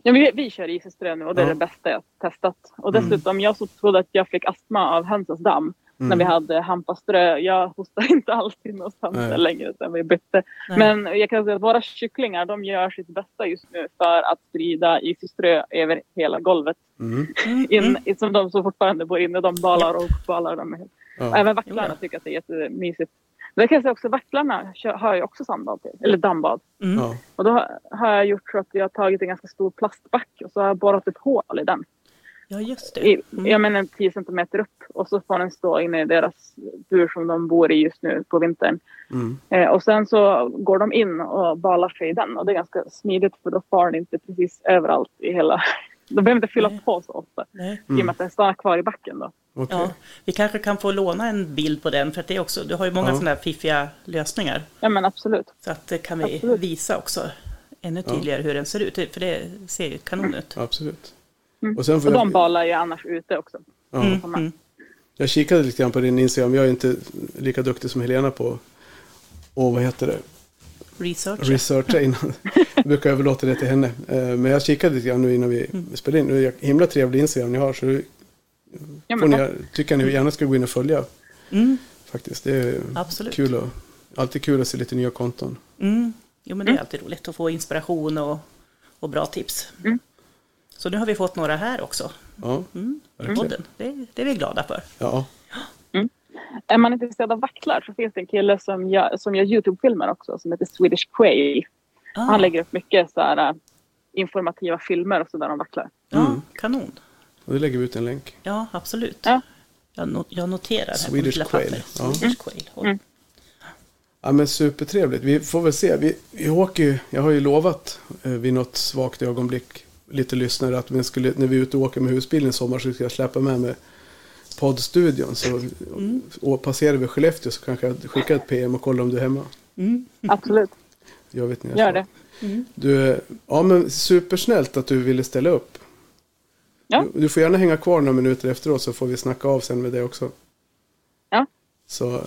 ja, vi, vi kör isiströ nu och det är Ja. det bästa jag testat. Och Mm. dessutom, jag så trodde att jag fick astma av hönsens damm Mm. när vi hade hampaströ. Jag hostar inte alls in hos hönsen längre sen vi bytte. nej. Men jag kan säga att våra kycklingar de gör sitt bästa just nu för att sprida isiströ över hela golvet. Mm. Mm, In, mm, Som de som fortfarande bor inne, de balar och balar. De. Ja. även ja. tycker att det är jättemysigt. Men jag kan säga också vacklarna kör- har jag också sandbad till, eller dammbad. mm. Ja. Och då har- har jag gjort så att jag har tagit en ganska stor plastback och så har jag borrat ett hål i den. Ja, just det. I, Mm. Jag menar 10 centimeter upp. Och så får den stå inne i deras bur som de bor i just nu på vintern. Mm. Eh, och sen så går de in och balar sig i den. Och det är ganska smidigt för då far den inte precis överallt i hela... De behöver inte fylla Nej. på så ofta. Nej. I och med att den stannar kvar i backen då. Okej. Ja, vi kanske kan få låna en bild på den, för att det är också, du har ju många Ja. sådana här fiffiga lösningar. Ja men absolut. Så att det kan vi Absolut. visa också ännu Ja. tydligare hur den ser ut, för det ser ju kanon ut. Absolut. Mm. Och sen får Och de jag, balar ju annars ute också. ja, Mm, mm. jag kikade lite grann på din Instagram. Jag är inte lika duktig som Helena på och vad heter det? Research. researcha innan. Jag brukar överlåta det till henne. Eh, Men jag kikade lite grann nu innan vi Mm. spelade in. Nu är himla trevlig Instagram ni har. Så Ja, får men, ni, tycker jag ni gärna ska gå in och följa. Mm, Faktiskt. Det är absolut. kul att, alltid kul att se lite nya konton. Mm. Jo, men det är alltid roligt att få inspiration och, och bra tips. Mm. Så nu har vi fått några här också. Ja, Mm, i Verkligen. podden. Det, det är vi glada för. ja. Är man intresserad av vacklar så finns det en kille som gör, som gör Youtube-filmer också som heter Swedish Quail. Ah, Han lägger upp mycket så här, äh, informativa filmer och sådär om vacklar. Ja, Mm. kanon. Och då lägger vi ut en länk. Ja, absolut. Ja. Jag, no, jag noterar här Swedish lilla Quail. Ja. Swedish Quail. Mm. Ja men supertrevligt. Vi får väl se. Vi, vi åker ju, jag har ju lovat eh, vid något svagt ögonblick lite lyssnare att vi skulle, när vi är ute och åker med husbilen i sommar så ska jag släppa med mig poddstudion. Så Mm. och passerar vi Skellefteå så kanske jag skickar ett PM och kollar om du är hemma. Mm. Absolut, Jag vet inte. gör det. Du, eh, ja men supersnällt att du ville ställa upp. Ja. Du, du får gärna hänga kvar några minuter efteråt så får vi snacka av sen med det också. Ja, Så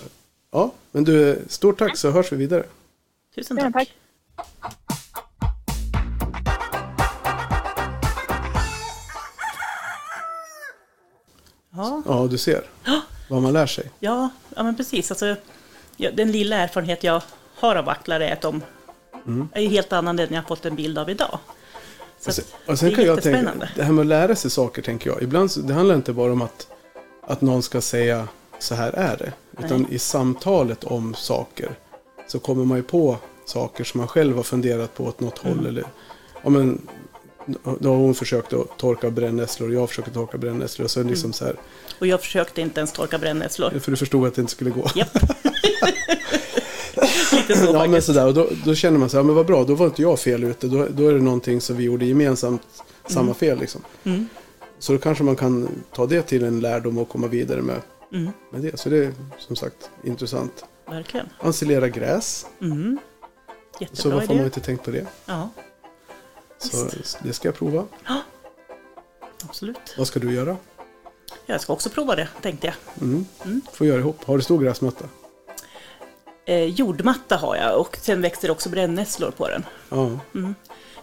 ja, men du, stort tack så hörs vi vidare. Tusen ja tack. Ja, Ja, du ser vad man lär sig. ja, ja, men precis. Alltså, ja, den lilla erfarenhet jag har av vacklar är att de Mm. är ju helt annan än jag fått en bild av idag. Så Och sen, att och sen det är kan jag tänka, det här med att lära sig saker tänker jag. Ibland så, det handlar inte bara om att, att någon ska säga så här är det. Utan Nej. i samtalet om saker så kommer man ju på saker som man själv har funderat på åt något Mm. håll. Eller, ja, men, då har hon försökt att torka brännässlor och jag försöker torka brännässlor. Och så Mm. liksom så här, Och jag försökte inte ens torka brännässlor. för du förstod att det inte skulle gå. Lite så Ja, men sådär, och då, då känner man så här, men vad bra, då var inte jag fel ute. Då, då är det någonting som vi gjorde gemensamt, samma fel liksom. Mm. Så då kanske man kan ta det till en lärdom och komma vidare med, Mm, med det. Så det är som sagt intressant. verkligen. Ensilera gräs, Mm. så Jättebra varför har man inte tänkt på det? Ja, Så det ska jag prova. absolut. Vad ska du göra? Jag ska också prova det, tänkte jag. Mm. Mm. Får göra ihop. Har du stor gräsmatta? Eh, jordmatta har jag och sen växer också brännässlor på den. Ja.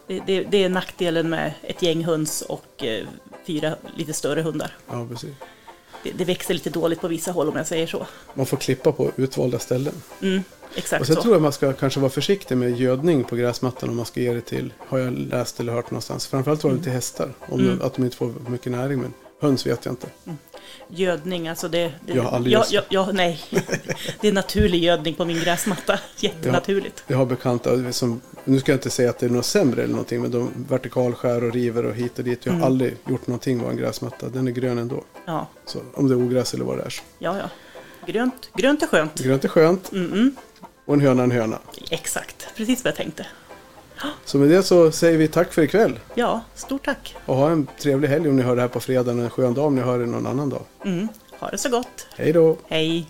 Det, det, det är nackdelen med ett gäng höns och eh, fyra lite större hundar. ja, precis. Det, det växer lite dåligt på vissa håll om jag säger så. Man får klippa på utvalda ställen. Mm, exakt Och sen så. tror jag man ska kanske vara försiktig med gödning på gräsmattan om man ska ge det till, har jag läst eller hört någonstans. Framförallt var det till hästar, om Mm. att de inte får mycket näring. Men höns vet jag inte. Gödning, alltså det... det Jag har aldrig ja, gödslat. ja, ja, nej. Det är naturlig gödning på min gräsmatta. Jättenaturligt. Jag har bekanta som, nu ska jag inte säga att det är något sämre eller någonting, men de vertikalskär och river och hit och dit. Jag har Mm. aldrig gjort någonting med en gräsmatta. Den är grön ändå. Ja, Så om det är ogräs eller vad det är. Så. ja, ja. Grönt, grönt är skönt. Grönt är skönt Mm -mm. och en höna en höna. Exakt, precis vad jag tänkte. Så med det så säger vi tack för ikväll. Ja, stort tack. Och ha en trevlig helg om ni hör det här på fredag. En skön dag om ni hör det någon annan dag. Mm. Ha det så gott. Hej då! Hej.